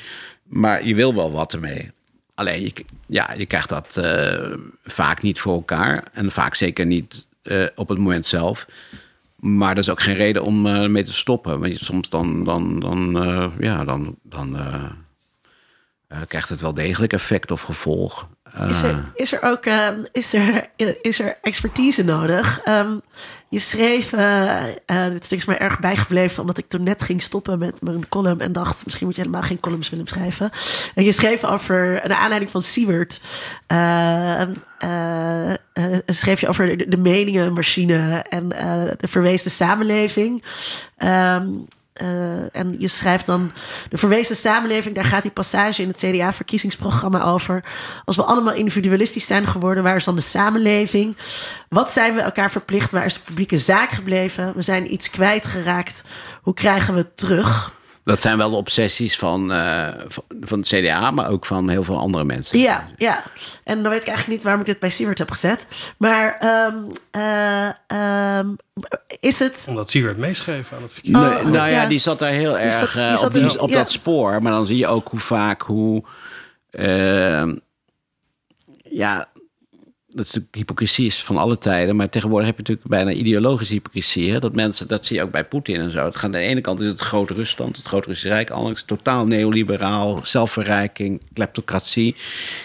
Maar je wil wel wat ermee. Alleen, je, ja, je krijgt dat eh, vaak niet voor elkaar. En vaak zeker niet eh, op het moment zelf. Maar dat is ook geen reden om mee te stoppen. Want soms dan, dan, dan, ja, dan, dan krijgt het wel degelijk effect of gevolg. Is er, is er ook ehm, is er, is er expertise nodig? Ehm, je schreef, dit stuk is mij erg bijgebleven, omdat ik toen net ging stoppen met mijn column en dacht, misschien moet je helemaal geen columns willen schrijven. En je schreef over, naar aanleiding van Siewert, eh, eh, schreef je over de, de meningenmachine en de verweesde samenleving. Ehm, eh, en je schrijft dan de verwezen samenleving, daar gaat die passage in het CDA-verkiezingsprogramma over. Als we allemaal individualistisch zijn geworden, waar is dan de samenleving? Wat zijn we elkaar verplicht? Waar is de publieke zaak gebleven? We zijn iets kwijtgeraakt. Hoe krijgen we het terug? Dat zijn wel de obsessies van, eh, van, het CDA, maar ook van heel veel andere mensen. Ja, ja. En dan weet ik eigenlijk niet waarom ik dit bij Siewert heb gezet. Maar ehm, eh, ehm, is het... Omdat Siewert meeschreef aan het. Nee, Oh, nou ja, ja. die zat daar heel erg zat- die eh, zat op, die- in- op ja. dat spoor. Maar dan zie je ook hoe vaak, hoe... eh, ja, dat is natuurlijk hypocrisie is van alle tijden. Maar tegenwoordig heb je natuurlijk bijna ideologische hypocrisie. Dat mensen, dat zie je ook bij Poetin en zo. Het gaat aan de ene kant is het grote Rusland, het grote Russische Rijk. Anders totaal neoliberaal, zelfverrijking, kleptocratie.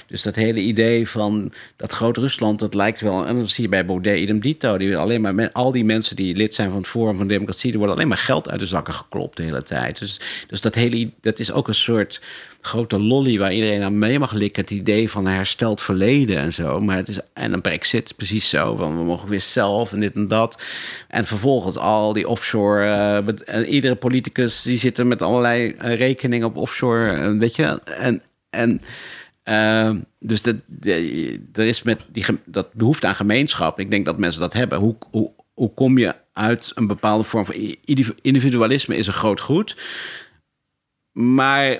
Dus dat hele idee van dat grote Rusland, dat lijkt wel... En dat zie je bij Baudet, idem dito. Die alleen maar, met- al die mensen die lid zijn van het Forum van Democratie... er worden alleen maar geld uit de zakken geklopt de hele tijd. Dus, dus dat hele, dat is ook een soort grote lolly waar iedereen aan mee mag likken. Het idee van een hersteld verleden en zo. Maar het is, en een brexit precies zo. Van we mogen weer zelf en dit en dat. En vervolgens al die offshore... eh, en iedere politicus die zit er met allerlei eh, rekeningen op offshore. eh, weet je? En... en eh, dus dat, er is met die, dat behoefte aan gemeenschap. Ik denk dat mensen dat hebben. Hoe, hoe, hoe kom je uit een bepaalde vorm van individualisme is een groot goed. Maar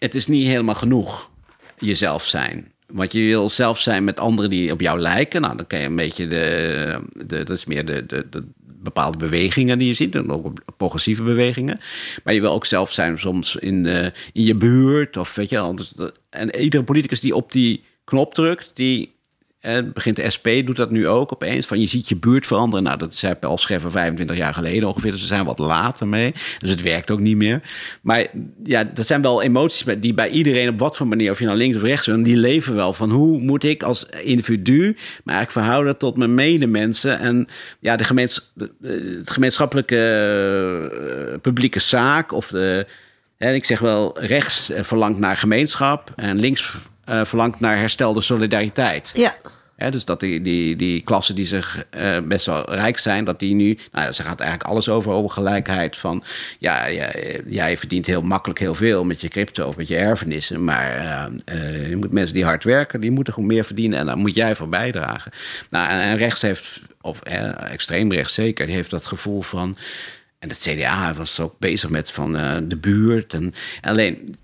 het is niet helemaal genoeg jezelf zijn. Want je wil zelf zijn met anderen die op jou lijken. Nou, dan kan je een beetje de. de dat is meer de, de, de bepaalde bewegingen die je ziet. En ook progressieve bewegingen. Maar je wil ook zelf zijn soms in, de, in je buurt. Of weet je, anders, en iedere politicus die op die knop drukt, die. Eh, begint de SP, doet dat nu ook opeens. Van je ziet je buurt veranderen. Nou, dat zei Paul Scheffer 25 jaar geleden ongeveer. Dus we zijn wat later mee. Dus het werkt ook niet meer. Maar ja, dat zijn wel emoties die bij iedereen op wat voor manier, of je nou links of rechts bent, die leven wel. Van hoe moet ik als individu me eigenlijk verhouden tot mijn medemensen. En ja, de, gemeenschappelijke eh, publieke zaak of de. En ik zeg wel, rechts eh, verlangt naar gemeenschap en links eh, verlangt naar herstelde solidariteit. Ja, dus dat die, die, die klassen die zich eh, best wel rijk zijn, dat die nu, nou ja, ze gaat eigenlijk alles over, over gelijkheid. Van ja, ja, jij verdient heel makkelijk heel veel met je crypto of met je erfenissen. Maar eh, je moet mensen die hard werken, die moeten gewoon meer verdienen en daar moet jij voor bijdragen. Nou, en, en rechts heeft, of extreem rechts zeker, die heeft dat gevoel van. En het CDA was ook bezig met van de buurt. En, en alleen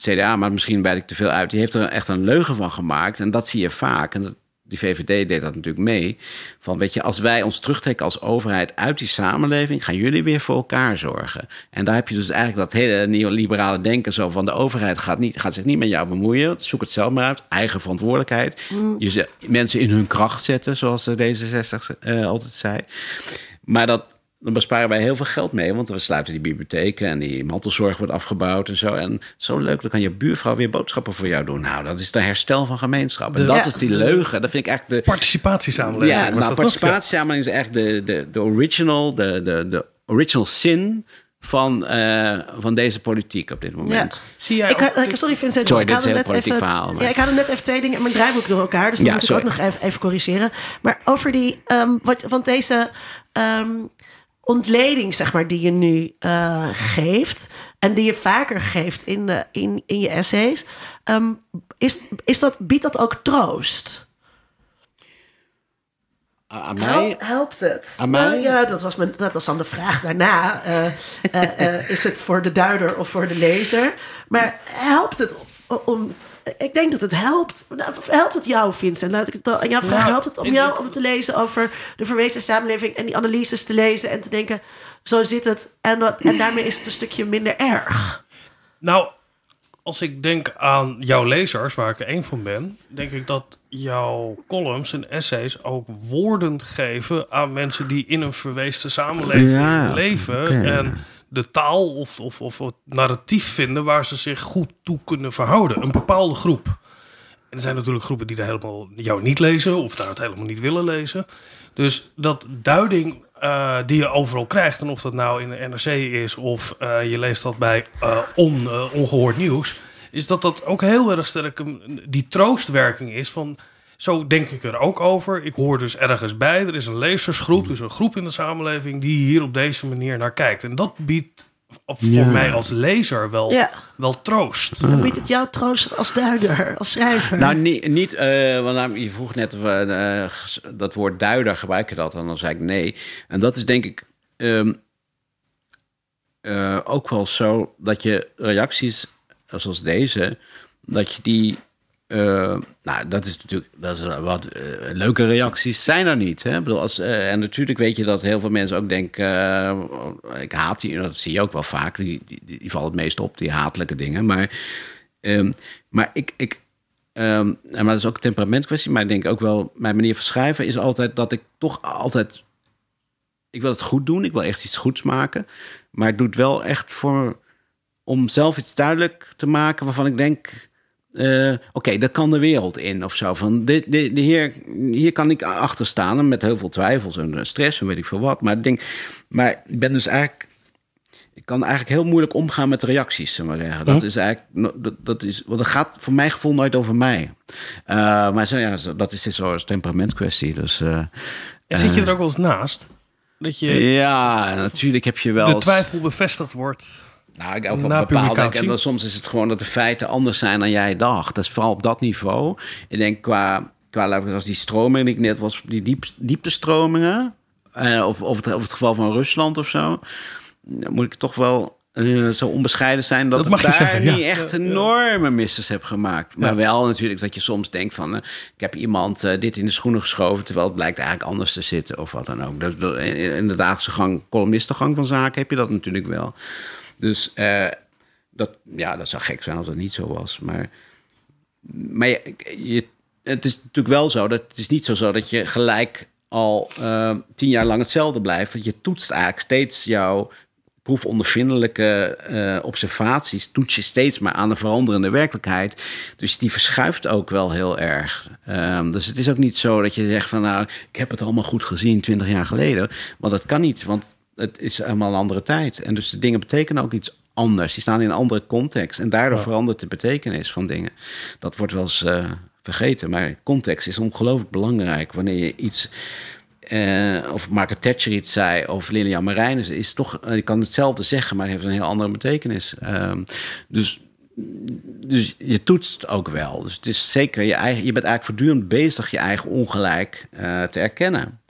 CDA, maar misschien wijd ik te veel uit, die heeft er echt een leugen van gemaakt. En dat zie je vaak. En dat, die VVD deed dat natuurlijk mee. Van weet je, als wij ons terugtrekken als overheid uit die samenleving, gaan jullie weer voor elkaar zorgen. En daar heb je dus eigenlijk dat hele neoliberale denken zo van de overheid gaat, niet, gaat zich niet met jou bemoeien. Zoek het zelf maar uit. Eigen verantwoordelijkheid. Je ze, mensen in hun kracht zetten, zoals de D66 eh, altijd zei. Maar dat, dan besparen wij heel veel geld mee. Want we sluiten die bibliotheken en die mantelzorg wordt afgebouwd en zo. En zo leuk, dan kan je buurvrouw weer boodschappen voor jou doen. Nou, dat is de herstel van gemeenschap. En De- dat Ja. is die leugen. Dat vind ik eigenlijk de... Participatiesamenleving. Ja, nou, dat participatiesamenleving is echt de, de, de original, de, de, de original sin van, eh, van deze politiek op dit moment. ja. Zie jij Ik, ook- had- ik- sorry Vincent, Sorry, ik dit is net politiek even, verhaal, maar- Ja, ik haalde net even twee dingen in mijn draaiboek door elkaar. Dus dan Ja, moet ik ook nog even, even corrigeren. Maar over die, ehm, wat, want deze ehm, ontleding, zeg maar, die je nu eh, geeft... en die je vaker geeft in, de, in, in je essays... ehm, is, is dat, biedt dat ook troost? aan mij? Help- helpt het? Aan mij? Nou, ja, dat was, mijn, dat was dan de vraag daarna. Eh, eh, is het voor de duider of voor de lezer? Maar helpt het om... ik denk dat het helpt. Helpt het jou, Vincent? Laat ik het aan jou vragen. Ja, helpt het om jou om te lezen over de verwezen samenleving... en die analyses te lezen en te denken... zo zit het en, dat, en daarmee is het een stukje minder erg. Nou, als ik denk aan jouw lezers, waar ik er één van ben, denk ik dat jouw columns en essays ook woorden geven aan mensen die in een verweesde samenleving Ja, leven. En de taal of, of, of het narratief vinden waar ze zich goed toe kunnen verhouden. Een bepaalde groep. En er zijn natuurlijk groepen die daar helemaal jou niet lezen of daar het helemaal niet willen lezen. Dus dat duiding eh, die je overal krijgt, en of dat nou in de NRC is of eh, je leest dat bij eh, on, eh, ongehoord nieuws, is dat dat ook heel erg sterk die troostwerking is van. Zo denk ik er ook over. Ik hoor dus ergens bij. Er is een lezersgroep, dus een groep in de samenleving die hier op deze manier naar kijkt. En dat biedt voor Ja. mij als lezer wel, Ja. wel troost. Dan biedt het jou troost als duider, als schrijver. Nou, niet, niet eh, want nou, je vroeg net of eh, ges- dat woord duider gebruiken dat. En dan zei ik nee. En dat is denk ik ehm, eh, ook wel zo dat je reacties zoals deze, dat je die. Eh, nou, dat is natuurlijk dat is wat eh, leuke reacties zijn er niet. Hè? Bedoel, als, eh, en natuurlijk weet je dat heel veel mensen ook denken: ik haat die. Dat zie je ook wel vaak. Die, die, het meest op, die hatelijke dingen. Maar, ehm, maar ik, ik, Ehm, maar dat is ook een temperamentkwestie. Maar ik denk ook wel, mijn manier van schrijven is altijd dat ik toch altijd. Ik wil het goed doen, ik wil echt iets goeds maken. Maar het wel echt voor. om zelf iets duidelijk te maken waarvan ik denk. Eh, Oké, dat kan de wereld in of zo. Van dit, dit, hier, hier kan ik achter staan en met heel veel twijfels en stress en weet ik veel wat. Maar ik, denk, maar ik ben dus eigenlijk ik kan eigenlijk heel moeilijk omgaan met reacties, we maar zeggen. Dat is eigenlijk, dat, dat is, want dat gaat voor mijn gevoel nooit over mij. Eh, maar zo, ja, dat is dus zo'n temperamentkwestie. Dus eh, En zit je er ook wel eens naast? Dat je ja, natuurlijk heb je wel. de twijfel bevestigd wordt. Nou, ik over Na bepaalde. En dan soms is het gewoon dat de feiten anders zijn dan jij dacht. Dat is vooral op dat niveau. Ik denk qua, qua als die stroming die ik net was, die diep, dieptestromingen. eh, of, of, het, of het geval van Rusland of zo. Dan moet ik toch wel eh, zo onbescheiden zijn dat, ik daar zeggen, ja. niet echt enorme misses heb gemaakt. Maar wel natuurlijk dat je soms denkt van... eh, ik heb iemand eh, dit in de schoenen geschoven... terwijl het blijkt eigenlijk anders te zitten of wat dan ook. Dus, in de dagelijkse gang, columnistengang van zaken heb je dat natuurlijk wel. Dus eh, dat, ja, dat zou gek zijn als het niet zo was. Maar, maar je, het is natuurlijk wel zo dat het is niet zo, zo dat je gelijk al eh, tien jaar lang hetzelfde blijft. Want je toetst eigenlijk steeds jouw proefondervindelijke eh, observaties, toets je steeds maar aan de veranderende werkelijkheid. Dus die verschuift ook wel heel erg. Ehm, dus het is ook niet zo dat je zegt van nou, ik heb het allemaal goed gezien twintig jaar geleden. Want dat kan niet, want het is helemaal een andere tijd. En dus de dingen betekenen ook iets anders. Die staan in een andere context. En daardoor verandert de betekenis van dingen. Dat wordt wel eens eh, vergeten. Maar context is ongelooflijk belangrijk. Wanneer je iets... eh, of Margaret Thatcher iets zei, of Lilian Marijnis... is toch, eh, je kan hetzelfde zeggen, maar heeft een heel andere betekenis. Ehm, dus dus je toetst ook wel. Dus het is zeker je eigen. Je bent eigenlijk voortdurend bezig je eigen ongelijk te erkennen.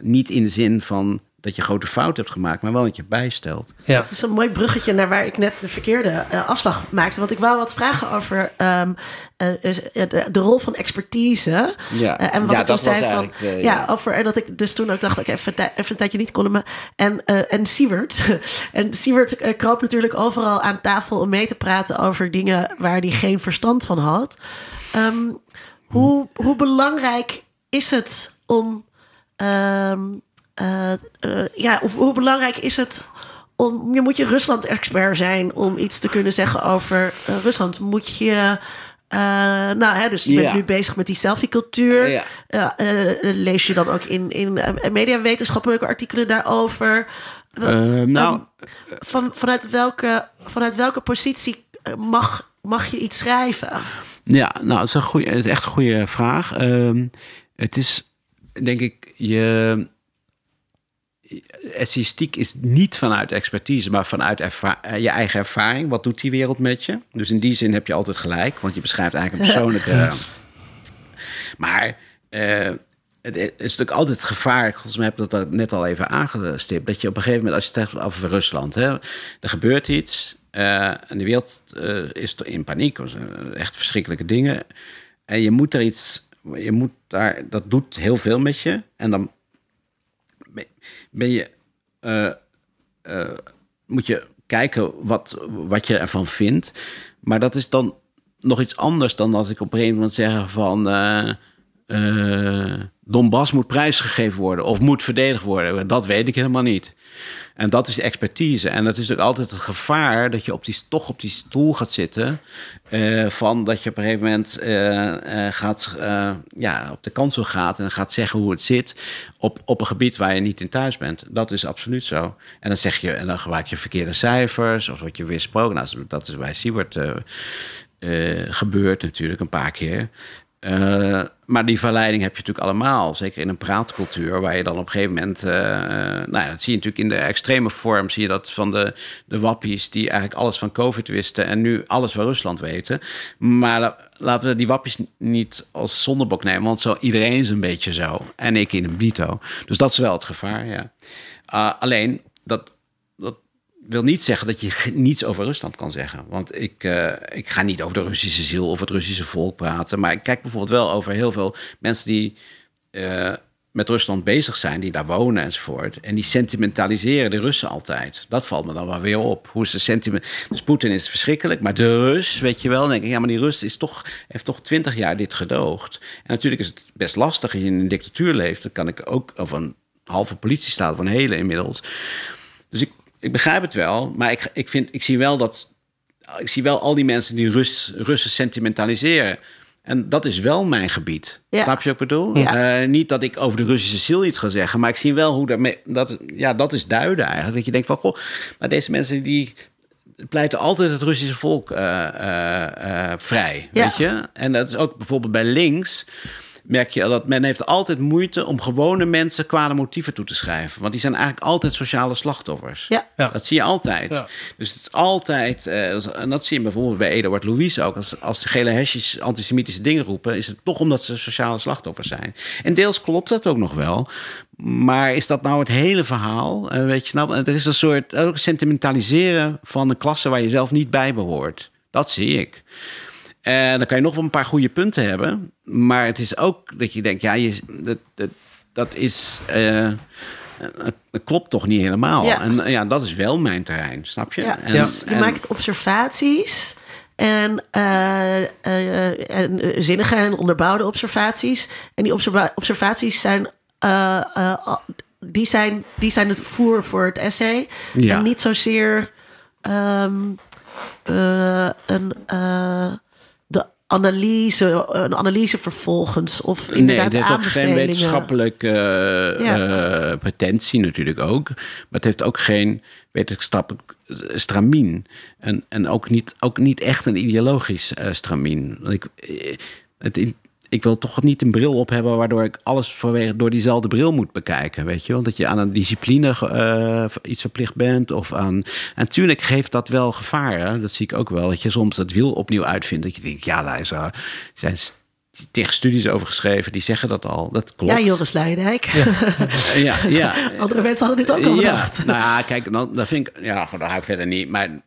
Niet in de zin van dat je grote fout hebt gemaakt, maar wel dat je bijstelt. Ja. Het is een mooi bruggetje naar waar ik net de verkeerde eh, afslag maakte. Want ik wou wat vragen over ehm, eh, eh, de, de rol van expertise. Ja. En wat Ja, ik toen dat was zei van. ja, ja. over. En dat ik dus toen ook dacht: oké, even, even een tijdje niet columnen. En, eh en Siewert. [laughs] en Siewert kroop natuurlijk overal aan tafel om mee te praten over dingen waar hij geen verstand van had. Ehm, hoe, hoe belangrijk is het om. ehm, eh, eh, ja, hoe, hoe belangrijk is het om. Je moet je Rusland-expert zijn om iets te kunnen zeggen over eh, Rusland. Moet je. eh, nou, hè, dus je bent nu bezig met die selfie-cultuur. Eh, lees je dan ook in, in eh, mediawetenschappelijke artikelen daarover? Eh, nou, Van, vanuit, welke, vanuit welke positie eh, mag, mag je iets schrijven? Ja, nou, het is, een goeie, het is echt een goede vraag. Ehm, het is, denk ik, je. Essayistiek is niet vanuit expertise, maar vanuit eh, je eigen ervaring. Wat doet die wereld met je? Dus in die zin heb je altijd gelijk, want je beschrijft eigenlijk een persoonlijke. Maar eh, het is natuurlijk altijd het gevaar, volgens mij heb ik dat net al even aangestipt, dat je op een gegeven moment, als je het hebt over Rusland, hè, er gebeurt iets uh, en de wereld uh, is in paniek, echt verschrikkelijke dingen. En je moet er iets, je moet daar, dat doet heel veel met je. En dan ben je, uh, moet je kijken wat, wat je ervan vindt. Maar dat is dan nog iets anders dan als ik op een gegeven moment zeg van uh, Donbass moet prijsgegeven worden of moet verdedigd worden. Dat weet ik helemaal niet. En dat is expertise. En dat is natuurlijk altijd het gevaar dat je op die, toch op die stoel gaat zitten. Uh, van dat je op een gegeven moment uh, gaat, ja, op de kansel gaat en gaat zeggen hoe het zit. Op, op een gebied waar je niet in thuis bent. Dat is absoluut zo. En dan zeg je, en dan gebruik je verkeerde cijfers of wat je weer gesproken. Nou, dat is bij Siebert. gebeurd natuurlijk een paar keer. Uh, maar die verleiding heb je natuurlijk allemaal. Zeker in een praatcultuur, waar je dan op een gegeven moment. Uh, nou ja, dat zie je natuurlijk in de extreme vorm. Zie je dat van de, de wappies die eigenlijk alles van COVID wisten. en nu alles van Rusland weten. Maar laten we die wappies niet als zondebok nemen. Want zo iedereen is een beetje zo. En ik in een bito. Dus dat is wel het gevaar, ja. Uh, alleen dat wil niet zeggen dat je niets over Rusland kan zeggen. Want ik, uh, ik ga niet over de Russische ziel of het Russische volk praten. Maar ik kijk bijvoorbeeld wel over heel veel mensen die uh, met Rusland bezig zijn, die daar wonen enzovoort. En die sentimentaliseren de Russen altijd. Dat valt me dan wel weer op. Hoe ze sentiment. Dus Poetin is verschrikkelijk, maar de Rus, weet je wel, denk ik, ja, maar die Rus is toch, heeft toch twintig jaar dit gedoogd. En natuurlijk is het best lastig als je in een dictatuur leeft. Dan kan ik ook, of een halve politiestaat, van hele inmiddels. Dus ik, ik begrijp het wel, maar ik, ik, vind, ik zie wel dat. Ik zie wel al die mensen die Rus, Russen sentimentaliseren. En dat is wel mijn gebied. Ja. Snap je wat ik bedoel? Ja. Uh, niet dat ik over de Russische ziel iets ga zeggen, maar ik zie wel hoe daarmee. Dat, ja, dat is duiden eigenlijk. Dat je denkt van goh, maar deze mensen die pleiten altijd het Russische volk uh, uh, vrij. Weet je? En dat is ook bijvoorbeeld bij links merk je dat men heeft altijd moeite om gewone mensen kwade motieven toe te schrijven. Want die zijn eigenlijk altijd sociale slachtoffers. Ja. Dat zie je altijd. Dus het is altijd, uh, en dat zie je bijvoorbeeld bij Eduard Louis ook. Als, als de gele hesjes antisemitische dingen roepen, is het toch omdat ze sociale slachtoffers zijn. En deels klopt dat ook nog wel. Maar is dat nou het hele verhaal? Uh, weet je, nou, er is een soort ook sentimentaliseren van een klasse waar je zelf niet bij behoort. Dat zie ik. En dan kan je nog wel een paar goede punten hebben. Maar het is ook dat je denkt, ja, je, dat, dat, dat is. Uh, dat klopt toch niet helemaal. Ja. En ja, dat is wel mijn terrein, snap je? Ja. En, dus je maakt observaties en, uh, uh, en zinnige en onderbouwde observaties. En die observa observaties zijn, die zijn, die zijn het voer voor het essay. Ja. En niet zozeer um, een analyse, een analyse vervolgens of inderdaad Nee, het heeft ook geen wetenschappelijke uh, pretentie natuurlijk ook. Maar het heeft ook geen wetenschappelijk stramien. En, en ook, niet, ook niet echt een ideologisch uh, stramien. Ik, het, ik wil toch niet een bril op hebben waardoor ik alles vanwege door diezelfde bril moet bekijken. Weet je wel? Dat je aan een discipline uh, iets verplicht bent. Of aan. En natuurlijk geeft dat wel gevaar. Hè? Dat zie ik ook wel. Dat je soms het wiel opnieuw uitvindt. Dat je denkt, ja, daar is, uh, zijn tegen studies over geschreven, die zeggen dat al. Dat klopt. Ja, Joris Leidijk. Ja, [laughs] ja, ja. Andere mensen hadden dit ook al bedacht. Ja, nou ja, kijk, dan, dat vind ik... Ja, daar ga ik verder niet. Maar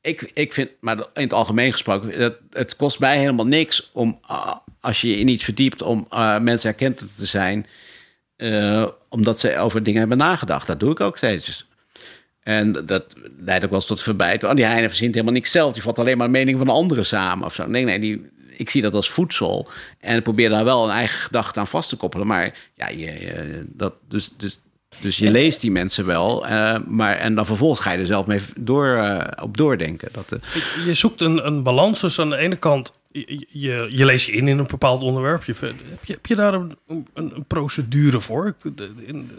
ik, ik vind, maar in het algemeen gesproken, dat het kost mij helemaal niks om, als je je in iets verdiept, om uh, mensen erkend te zijn, uh, omdat ze over dingen hebben nagedacht. Dat doe ik ook steeds. En dat leidt ook wel eens tot verbijt. Oh, die Heine verzint helemaal niks zelf. Die vat alleen maar de mening van de anderen samen of zo. Nee, nee, die, ik zie dat als voedsel. En probeer daar wel een eigen gedachte aan vast te koppelen. Maar ja, je, dat, dus, dus dus je leest die mensen wel, uh, maar, en dan vervolgens ga je er zelf mee door, uh, op doordenken. Dat, uh... Je zoekt een, een balans dus aan de ene kant, je, je, je leest je in in een bepaald onderwerp. Je, heb, je, heb je daar een, een, een procedure voor? In,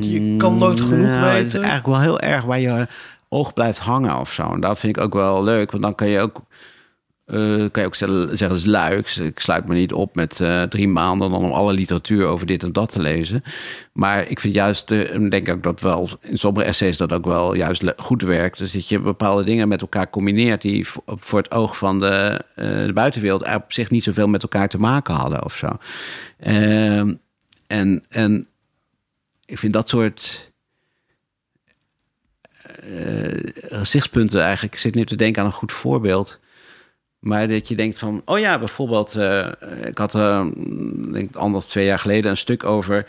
je kan nooit genoeg nou, weten. Het is eigenlijk wel heel erg waar je oog blijft hangen of zo. En dat vind ik ook wel leuk, want dan kan je ook kan je ook zeggen, is luiks. Ik sluit me niet op met drie maanden dan om alle literatuur over dit en dat te lezen. Maar ik vind juist, uh, denk ik dat wel in sommige essays dat ook wel juist goed werkt. Dus dat je bepaalde dingen met elkaar combineert die voor het oog van de, de buitenwereld op zich niet zoveel met elkaar te maken hadden of zo. Ehm, en, en ik vind dat soort gezichtspunten eigenlijk. Ik zit nu te denken aan een goed voorbeeld. Maar dat je denkt van, oh ja, bijvoorbeeld, uh, ik had uh, denk anders twee jaar geleden een stuk over,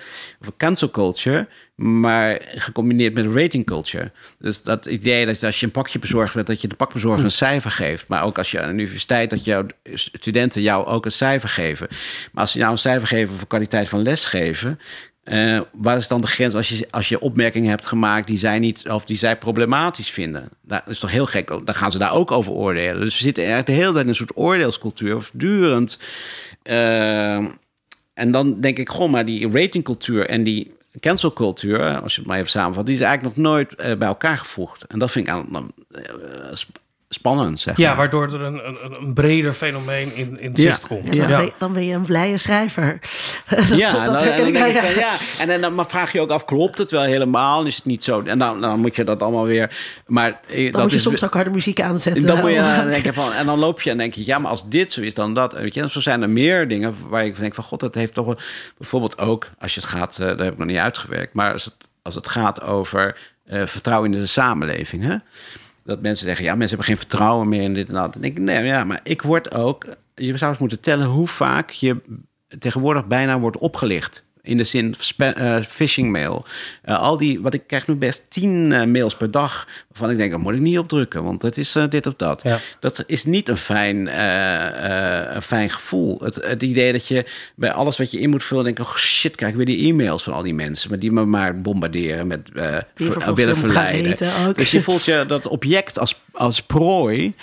cancel culture, maar gecombineerd met rating culture. Dus dat idee dat als je een pakje bezorgd dat je de pakbezorger een cijfer geeft. Maar ook als je aan de universiteit, dat jouw studenten jou ook een cijfer geven. Maar als ze jou een cijfer geven voor kwaliteit van lesgeven, uh, waar is dan de grens als je, als je opmerkingen hebt gemaakt die zij niet of die zij problematisch vinden? Dat is toch heel gek. Dan gaan ze daar ook over oordelen. Dus we zitten eigenlijk de hele tijd in een soort oordeelscultuur, voortdurend. Uh, en dan denk ik, gewoon maar die ratingcultuur en die cancelcultuur, als je het maar even samenvat, die is eigenlijk nog nooit uh, bij elkaar gevoegd. En dat vind ik aan, spannend, zeg Ja, waardoor er een, een, een breder fenomeen in, in zicht komt. Ja, ja. Dan, ben je, een blije schrijver. [laughs] ja, dat, en, dan, ja. en dan maar vraag je ook af, klopt het wel helemaal? Is het niet zo? En dan, dan moet je dat allemaal weer... Maar, eh, dan dat moet je is, soms ook harde muziek aanzetten. Dan moet je [laughs] dan denken van... En dan loop je en denk je, ja, maar als dit zo is, dan dat. Weet je, zo zijn er meer dingen waar ik denk van... God, dat heeft toch... Wel, bijvoorbeeld ook, als je het gaat... Uh, daar heb ik nog niet uitgewerkt. Maar als het, als het gaat over uh, vertrouwen in de samenleving... Hè? Dat mensen zeggen, ja, mensen hebben geen vertrouwen meer in dit en dat. En ik nee, ja, maar ik word ook, je zou eens moeten tellen hoe vaak je tegenwoordig bijna wordt opgelicht. In de zin uh, phishing mail. Uh, al die, wat ik krijg nu best tien uh, mails per dag. Waarvan ik denk, daar moet ik niet op drukken, want dat is dit of dat. Ja. Dat is niet een fijn, een fijn gevoel. Het, het, idee dat je bij alles wat je in moet vullen, denk oh shit, krijg ik weer die e-mails van al die mensen. Maar die me maar bombarderen met willen verleiden. Dus je voelt je dat object als, als prooi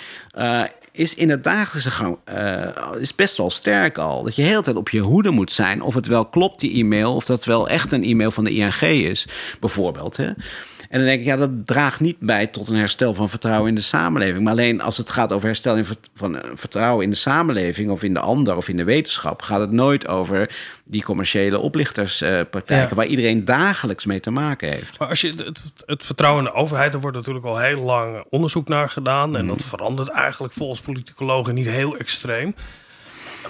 is in het dagelijkse gang uh, is best wel sterk al. Dat je heel tijd op je hoede moet zijn of het wel klopt, die e-mail, of dat wel echt een e-mail van de ING is, bijvoorbeeld. Hè? En dan denk ik, ja, dat draagt niet bij tot een herstel van vertrouwen in de samenleving. Maar alleen als het gaat over herstel van eh, vertrouwen in de samenleving of in de ander of in de wetenschap, gaat het nooit over die commerciële oplichterspraktijken waar iedereen dagelijks mee te maken heeft. Maar als je het, het, vertrouwen in de overheid, er wordt natuurlijk al heel lang onderzoek naar gedaan. En mhm. dat verandert eigenlijk volgens politicologen niet heel extreem.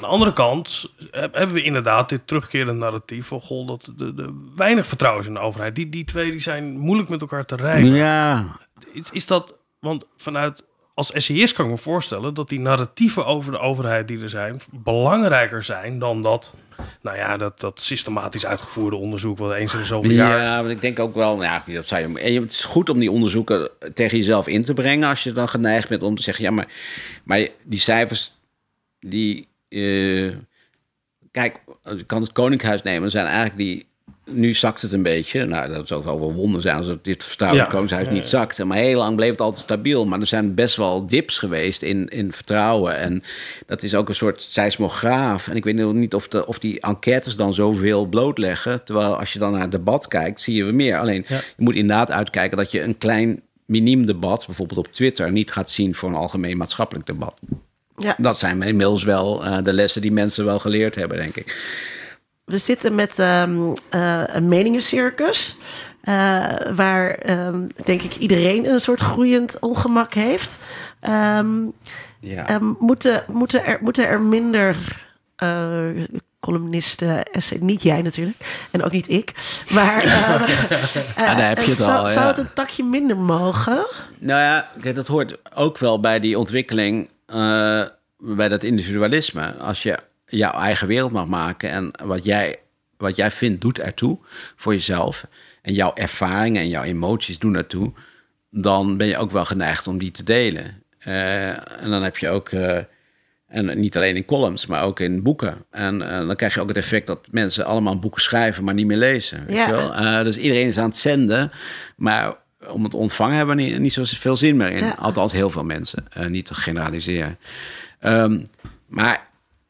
Aan de andere kant hebben we inderdaad dit terugkerende narratief van goh, dat de, de weinig vertrouwen is in de overheid. Die, die twee die zijn moeilijk met elkaar te rijmen. Ja. Is, is dat, want vanuit als essayist kan ik me voorstellen dat die narratieven over de overheid die er zijn belangrijker zijn dan dat, nou ja, dat, dat systematisch uitgevoerde onderzoek wat eens in de zoveel jaar. Ja, maar ik denk ook wel, nou ja, dat zou je, het is goed om die onderzoeken tegen jezelf in te brengen als je dan geneigd bent om te zeggen, ja, maar, maar die cijfers die uh, kijk, je kan het Koninkhuis nemen. Er zijn eigenlijk die. Nu zakt het een beetje. Nou, dat zou ook wel wonder zijn als het dit vertrouwen ja. Koningshuis niet zakt. Maar heel lang bleef het altijd stabiel. Maar er zijn best wel dips geweest in, in vertrouwen. En dat is ook een soort seismograaf. En ik weet niet of, de, of die enquêtes dan zoveel blootleggen. Terwijl als je dan naar het debat kijkt, zie je meer. Alleen je moet inderdaad uitkijken dat je een klein miniem debat, bijvoorbeeld op Twitter, niet gaat zien voor een algemeen maatschappelijk debat. Ja. Dat zijn inmiddels wel uh, de lessen die mensen wel geleerd hebben, denk ik. We zitten met um, uh, een meningencircus. Uh, waar um, denk ik iedereen een soort groeiend ongemak heeft. Um, ja. moeten, moeten, er, moeten er minder columnisten, essay, niet jij natuurlijk, en ook niet ik. Maar uh, [laughs] ah, heb je het zou, al, ja. zou het een takje minder mogen? Nou ja, dat hoort ook wel bij die ontwikkeling uh, bij dat individualisme. Als je jouw eigen wereld mag maken en wat jij, wat jij vindt doet ertoe voor jezelf. En jouw ervaringen en jouw emoties doen ertoe. Dan ben je ook wel geneigd om die te delen. Uh, en dan heb je ook, uh, en niet alleen in columns, maar ook in boeken. En dan krijg je ook het effect dat mensen allemaal boeken schrijven, maar niet meer lezen. Weet ja. je wel? dus iedereen is aan het zenden, maar om het ontvangen hebben we niet, niet zoveel zin meer in. Althans, heel veel mensen. Uh, niet te generaliseren. Um, maar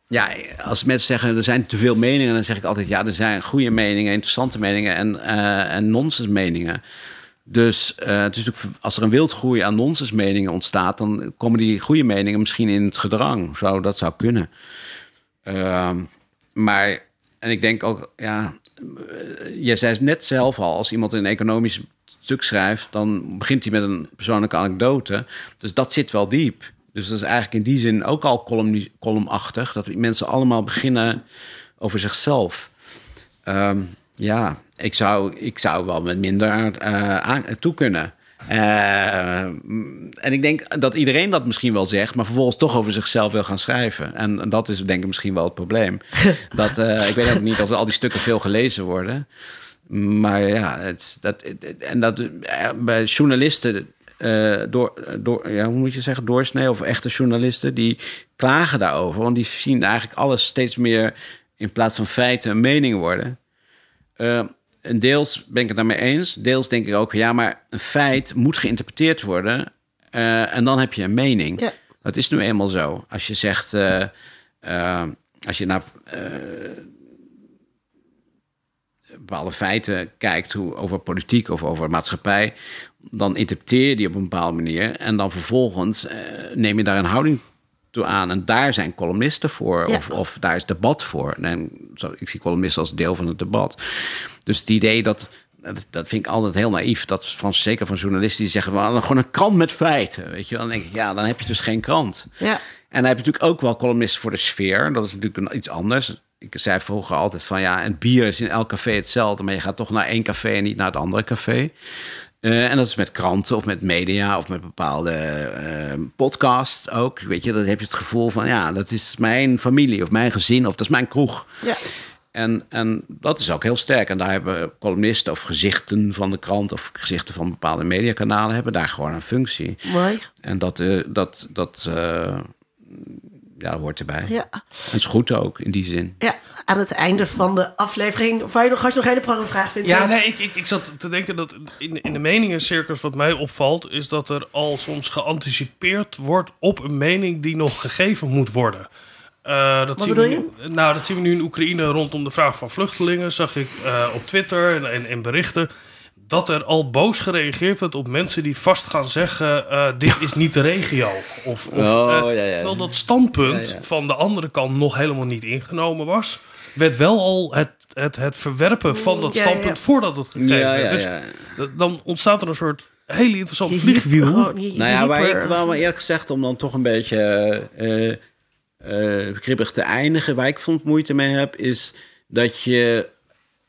ja, als mensen zeggen er zijn te veel meningen, dan zeg ik altijd ja, er zijn goede meningen, interessante meningen en, uh, en nonsens meningen. Dus uh, het is natuurlijk, als er een wildgroei aan nonsensmeningen ontstaat, dan komen die goede meningen misschien in het gedrang. Zo, dat zou kunnen. Uh, maar, en ik denk ook, ja, je zei net zelf al, als iemand een economisch stuk schrijft, dan begint hij met een persoonlijke anekdote. Dus dat zit wel diep. Dus dat is eigenlijk in die zin ook al column, columnachtig, dat mensen allemaal beginnen over zichzelf. Um, ja, ik zou, ik zou wel met minder uh, aan, toe kunnen. Uh, en ik denk dat iedereen dat misschien wel zegt, maar vervolgens toch over zichzelf wil gaan schrijven. En, dat is denk ik misschien wel het probleem. [laughs] dat, uh, ik weet ook niet of al die stukken veel gelezen worden. Maar ja, het, dat, en dat bij journalisten, uh, door, door, ja, hoe moet je zeggen, doorsnee of echte journalisten, die klagen daarover. Want die zien eigenlijk alles steeds meer in plaats van feiten een mening worden. Uh, en deels ben ik het daarmee eens. Deels denk ik ook, ja, maar een feit moet geïnterpreteerd worden. Uh, en dan heb je een mening. Ja. Dat is nu eenmaal zo. Als je zegt, uh, uh, als je naar bepaalde feiten kijkt hoe, over politiek of over maatschappij, dan interpreteer je die op een bepaalde manier. En dan vervolgens neem je daar een houding toe aan. En daar zijn columnisten voor, of, of daar is debat voor. En zo, ik zie columnisten als deel van het debat. Dus het idee dat, dat, vind ik altijd heel naïef. Dat van, zeker van journalisten die zeggen, we gewoon een krant met feiten. Weet je, dan denk ik, ja, dan heb je dus geen krant. Ja. En dan heb je natuurlijk ook wel columnisten voor de sfeer. Dat is natuurlijk iets anders. Ik zei vroeger altijd van ja, en bier is in elk café hetzelfde, maar je gaat toch naar één café en niet naar het andere café. Uh, en dat is met kranten of met media of met bepaalde uh, podcasts ook. Weet je, dan heb je het gevoel van ja, dat is mijn familie of mijn gezin of dat is mijn kroeg. Ja. En, en dat is ook heel sterk. En daar hebben columnisten of gezichten van de krant of gezichten van bepaalde mediakanalen hebben daar gewoon een functie. Mooi. En dat, uh, dat, dat ja, hoort erbij. Ja. Het is goed ook in die zin. Ja, aan het einde van de aflevering. Of je nog, had je nog een vraag, Vincent? Ja, nee, ik, ik, ik zat te denken dat in, in de meningencircus wat mij opvalt... is dat er al soms geanticipeerd wordt op een mening die nog gegeven moet worden. Uh, dat Wat zien bedoel je? nou, dat zien we nu in Oekraïne rondom de vraag van vluchtelingen. Zag ik uh, op Twitter en, in berichten dat er al boos gereageerd wordt op mensen die vast gaan zeggen: uh, dit is niet de regio. Of, of oh, ja, ja. terwijl dat standpunt van de andere kant nog helemaal niet ingenomen was, werd wel al het, het, het verwerpen van dat standpunt voordat het gegeven werd. Dus dan ontstaat er een soort hele interessant vliegwiel. Nou ja, waar ik wel maar eerlijk gezegd om dan toch een beetje uh, kribbig te eindigen. Waar ik vond moeite mee heb, is dat je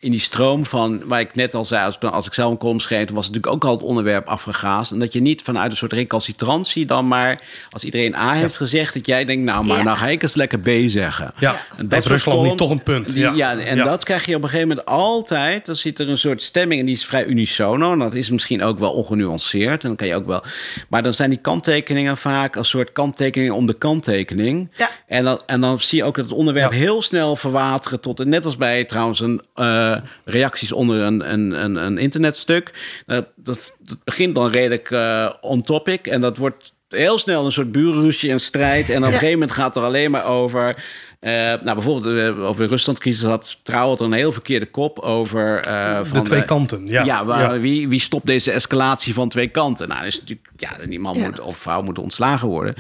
in die stroom van, waar ik net al zei, als, als ik zelf een column schreef, was het natuurlijk ook al het onderwerp afgegaasd. En dat je niet vanuit een soort recalcitrantie dan maar, als iedereen A heeft gezegd, dat jij denkt, nou, maar ja. nou ga ik eens lekker B zeggen. Ja, en dat is Rusland niet toch een punt. ja, ja en dat krijg je op een gegeven moment altijd. Dan zit er een soort stemming en die is vrij unisono. En dat is misschien ook wel ongenuanceerd. En dan kan je ook wel, maar dan zijn die kanttekeningen vaak een soort kanttekening om de kanttekening. Ja. En, dan, en dan zie je ook dat het onderwerp heel snel verwateren tot, net als bij trouwens een... Uh, reacties onder een, een, een, een internetstuk. Uh, dat, dat, begint dan redelijk uh, on topic en dat wordt heel snel een soort burenruzie en strijd. En op een gegeven moment gaat er alleen maar over. Uh, nou, bijvoorbeeld over de Ruslandcrisis had trouwens een heel verkeerde kop over. Uh, van de twee kanten. Ja, ja, waar, Wie, wie stopt deze escalatie van twee kanten? Nou, is natuurlijk, ja, die man moet, of vrouw moet ontslagen worden.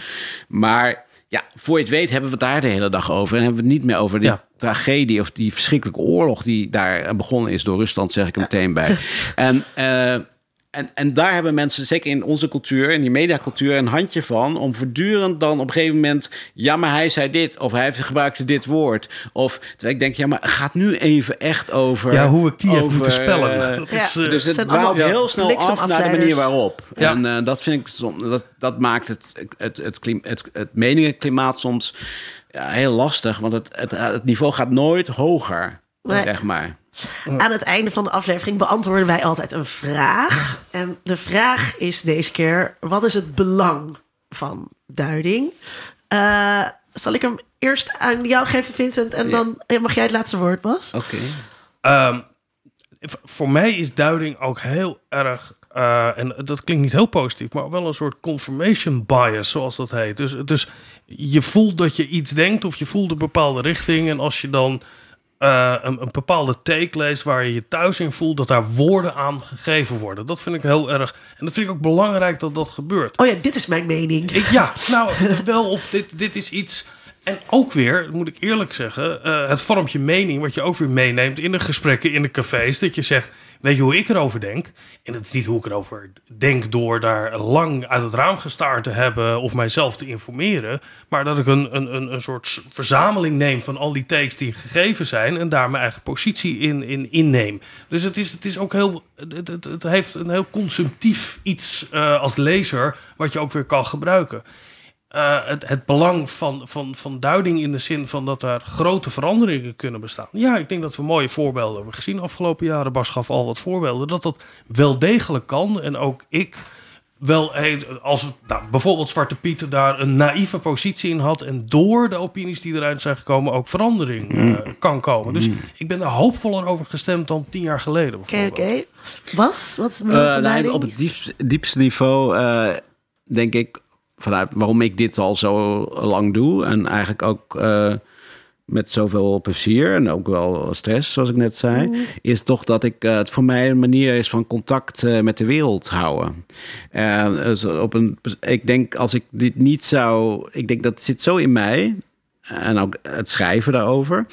Maar ja, voor je het weet hebben we het daar de hele dag over. En hebben we het niet meer over die tragedie of die verschrikkelijke oorlog die daar begonnen is door Rusland, zeg ik er meteen bij. [laughs] En uh, en, en daar hebben mensen, zeker in onze cultuur, in die mediacultuur, een handje van. Om voortdurend dan op een gegeven moment. Ja, maar hij zei dit. Of hij gebruikte dit woord. Of terwijl ik denk, ja, maar het gaat nu even echt over. Ja, hoe we Kiev over, moeten spellen. Uh, [laughs] dat is, uh, dus het dwaalt heel snel af naar de manier waarop. Ja. En uh, dat vind ik, dat, dat maakt het, het, het, het, het, het meningenklimaat soms ja, heel lastig. Want het, het, het niveau gaat nooit hoger, nee. zeg maar. Aan het einde van de aflevering beantwoorden wij altijd een vraag. En de vraag is deze keer: wat is het belang van duiding? Uh, zal ik hem eerst aan jou geven, Vincent, en dan mag jij het laatste woord, Bas? Oké. Okay. Um, voor mij is duiding ook heel erg uh, en dat klinkt niet heel positief, maar wel een soort confirmation bias, zoals dat heet. Dus, dus je voelt dat je iets denkt of je voelt een bepaalde richting. En als je dan eh, een, een bepaalde take leest waar je je thuis in voelt, dat daar woorden aan gegeven worden. Dat vind ik heel erg. En dat vind ik ook belangrijk dat dat gebeurt. Oh ja, dit is mijn mening. Ik, ja, [laughs] nou wel of dit, dit is iets. En ook weer, moet ik eerlijk zeggen, uh, het vormt je mening, wat je ook weer meeneemt in de gesprekken in de cafés. Dat je zegt, weet je hoe ik erover denk? En het is niet hoe ik erover denk door daar lang uit het raam gestaard te hebben of mijzelf te informeren. Maar dat ik een, een, een soort verzameling neem van al die takes die gegeven zijn en daar mijn eigen positie in, in inneem. Dus het is, het is ook heel, het, het, het heeft een heel consumptief iets uh, als lezer wat je ook weer kan gebruiken. Uh, het, het, belang van, van, van duiding in de zin van dat er grote veranderingen kunnen bestaan. Ja, ik denk dat we mooie voorbeelden hebben gezien afgelopen jaren. Bas gaf al wat voorbeelden. Dat dat wel degelijk kan. En ook ik wel, als nou, bijvoorbeeld Zwarte Piet daar een naïeve positie in had. En door de opinies die eruit zijn gekomen ook verandering uh, kan komen. Dus mm. ik ben er hoopvoller over gestemd dan tien jaar geleden. Oké, oké. Okay, Was? Wat? Uh, nee, op het diepste, diepste niveau denk ik vanuit waarom ik dit al zo lang doe. En eigenlijk ook uh, met zoveel plezier en ook wel stress, zoals ik net zei. Mm. Is toch dat ik uh, het voor mij een manier is van contact uh, met de wereld houden. Dus op een, ik denk als ik dit niet zou. Ik denk dat zit zo in mij en ook het schrijven daarover.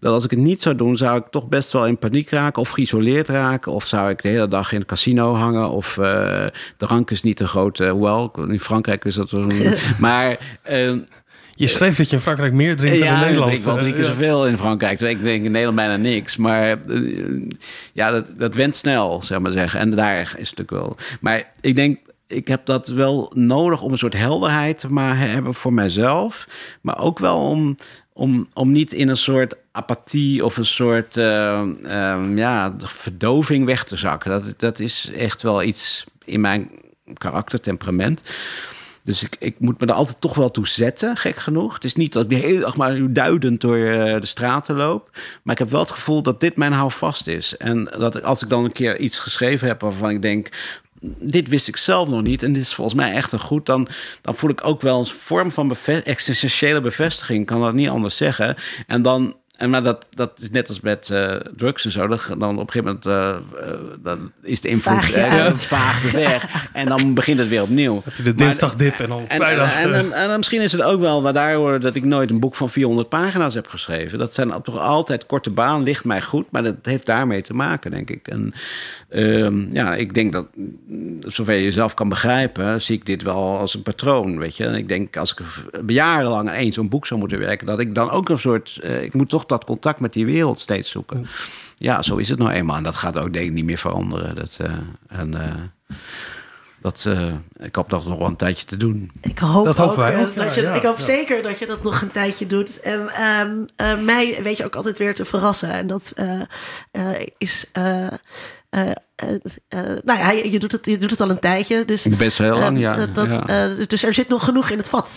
Dat als ik het niet zou doen, zou ik toch best wel in paniek raken of geïsoleerd raken. Of zou ik de hele dag in het casino hangen. Of uh, drank is niet een grote. hoewel, in Frankrijk is dat wel. [laughs] maar. Uh, je schreef dat je in Frankrijk meer drinkt ja, dan in Nederland. ik wel drie keer zoveel in Frankrijk. Ik denk in Nederland bijna niks. Maar ja, dat, dat went snel, zeg maar zeggen. En daar is het natuurlijk wel. Maar ik denk ik heb dat wel nodig om een soort helderheid te hebben voor mijzelf. Maar ook wel om, om, om niet in een soort apathie of een soort uh, um, ja, verdoving weg te zakken. Dat, dat is echt wel iets in mijn karaktertemperament. Dus ik, ik moet me er altijd toch wel toe zetten, gek genoeg. Het is niet dat ik de hele dag maar duidend door uh, de straten loop. Maar ik heb wel het gevoel dat dit mijn houvast is. En dat als ik dan een keer iets geschreven heb waarvan ik denk dit wist ik zelf nog niet en dit is volgens mij echt een goed, dan, dan voel ik ook wel een vorm van beve existentiële bevestiging, kan dat niet anders zeggen. En dan en maar dat, dat is net als met uh, drugs en zo. Dan, dan op een gegeven moment uh, uh, dan is de invloed vaag, [laughs] weg. en dan begint het weer opnieuw. Heb je de dinsdagdip en dan vrijdag... En, en, en, en, misschien is het ook wel waar daar horen dat ik nooit een boek van 400 pagina's heb geschreven. Dat zijn toch altijd korte baan, ligt mij goed. Maar dat heeft daarmee te maken, denk ik. En um, ja, ik denk dat, zover je jezelf kan begrijpen, zie ik dit wel als een patroon, weet je. En ik denk, als ik jarenlang aan één zo'n boek zou moeten werken, dat ik dan ook een soort... ik moet toch dat contact met die wereld steeds zoeken. Ja, zo is het nou eenmaal. En dat gaat ook denk ik niet meer veranderen. Dat, uh, en, uh, dat, uh, ik hoop dat nog wel een tijdje te doen. Ik hoop dat ook, wij ook. Dat je, ja, ik hoop ja. zeker dat je dat nog een tijdje doet. En um, uh, mij weet je ook altijd weer te verrassen. En dat uh, is. Nou ja, je doet, het, je doet het al een tijdje. Dus, Best heel lang, ja. Dat, ja. dus er zit nog genoeg in het vat.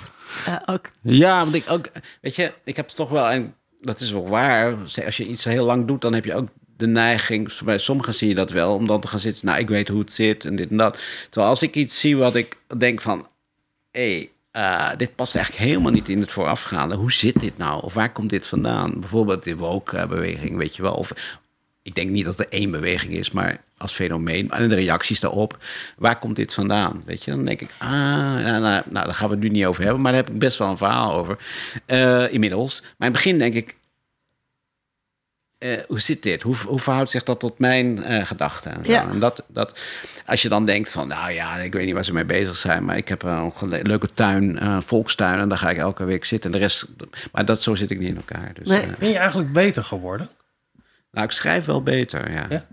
ook. Ja, want ik ook. Weet je, ik heb toch wel. Een, dat is wel waar. Als je iets heel lang doet, dan heb je ook de neiging, bij sommigen zie je dat wel, om dan te gaan zitten, nou, ik weet hoe het zit en dit en dat. Terwijl als ik iets zie wat ik denk van, hé, hey, uh, dit past eigenlijk helemaal niet in het voorafgaande. Hoe zit dit nou? Of waar komt dit vandaan? Bijvoorbeeld de woke-beweging, weet je wel. Of ik denk niet dat er één beweging is, maar als fenomeen. En de reacties daarop. Waar komt dit vandaan? Weet je, dan denk ik, ah, nou, nou, nou daar gaan we het nu niet over hebben. Maar daar heb ik best wel een verhaal over. Uh, inmiddels. Maar in het begin denk ik, uh, hoe zit dit? Hoe, hoe, verhoudt zich dat tot mijn uh, gedachten? En, ja. en dat, dat, als je dan denkt van, nou ja, ik weet niet waar ze mee bezig zijn, maar ik heb een leuke tuin, een volkstuin, en daar ga ik elke week zitten. En de rest, maar dat, zo zit ik niet in elkaar. Dus, nee. uh, ben je eigenlijk beter geworden? Nou, ik schrijf wel beter, ja. Ja,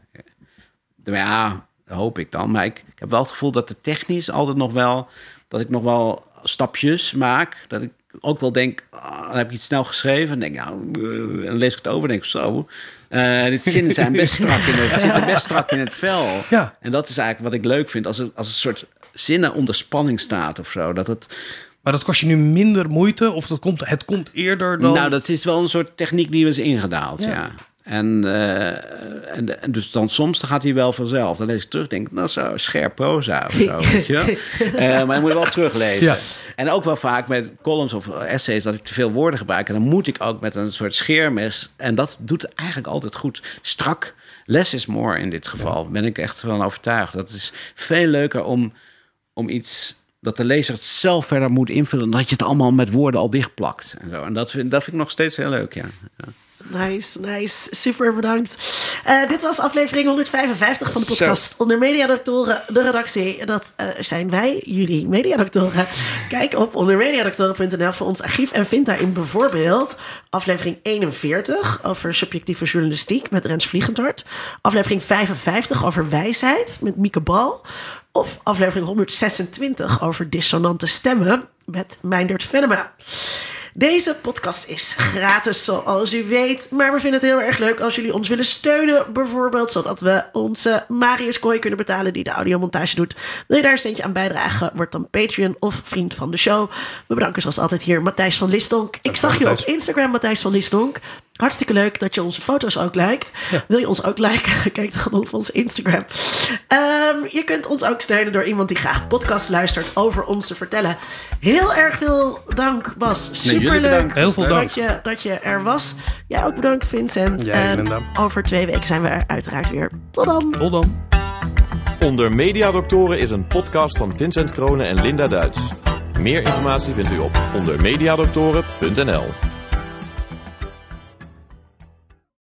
ja hoop ik dan. Maar ik, ik heb wel het gevoel dat de technisch altijd nog wel, dat ik nog wel stapjes maak. Dat ik ook wel denk, oh, dan heb ik iets snel geschreven. En denk, nou, uh, dan lees ik het over en denk zo. Uh, dit zinnen zijn [laughs] best strak in het, zitten best strak in het vel. Ja. En dat is eigenlijk wat ik leuk vind. Als, het, als een soort zinnen onder spanning staat of zo. Dat het, maar dat kost je nu minder moeite? Of dat komt, het komt eerder dan... Nou, dat is wel een soort techniek die we is ingedaald, ja. ja. En, eh, en, en dus dan soms dan gaat hij wel vanzelf. Dan lees ik terug, denk ik, nou zo, scherp proza of zo, [laughs] weet je wel. Eh, maar je moet wel teruglezen. Ja. En ook wel vaak met columns of essays dat ik te veel woorden gebruik. En dan moet ik ook met een soort scheermes. En dat doet eigenlijk altijd goed. Strak, less is more in dit geval. Ben ik echt van overtuigd. Dat is veel leuker om, om iets dat de lezer het zelf verder moet invullen... dan dat je het allemaal met woorden al dichtplakt. En, zo. en dat, vind, dat vind ik nog steeds heel leuk, ja. ja. Nice, nice. Super bedankt. Uh, dit was aflevering 155 van de podcast Zo. Onder Mediadoktoren, de redactie. Dat uh, zijn wij, jullie mediadoktoren. Kijk op ondermediadoktoren.nl voor ons archief en vind daarin bijvoorbeeld aflevering 41 over subjectieve journalistiek met Rens Vliegendhart. Aflevering 55 over wijsheid met Mieke Bal. Of aflevering 126 over dissonante stemmen met Meindert Venema. Deze podcast is gratis, zoals u weet. Maar we vinden het heel erg leuk als jullie ons willen steunen. Bijvoorbeeld zodat we onze Marius Kooi kunnen betalen die de audiomontage doet. Wil je daar een steentje aan bijdragen? Word dan Patreon of vriend van de show. We bedanken zoals altijd hier Matthijs van Listonk. Ik zag je op Instagram, Matthijs van Listonk. Hartstikke leuk dat je onze foto's ook lijkt. Ja. Wil je ons ook liken? [laughs] Kijk dan op onze Instagram. Um, je kunt ons ook steunen door iemand die graag podcast luistert over ons te vertellen. Heel erg veel dank, Bas. Superleuk Heel veel dank. Dat, je, dat je er was. Jij ook bedankt, Vincent. Jij en over twee weken zijn we er uiteraard weer. Tot dan. Tot dan. Onder Mediadoktoren is een podcast van Vincent Kronen en Linda Duits. Meer informatie vindt u op ondermediadoktoren.nl.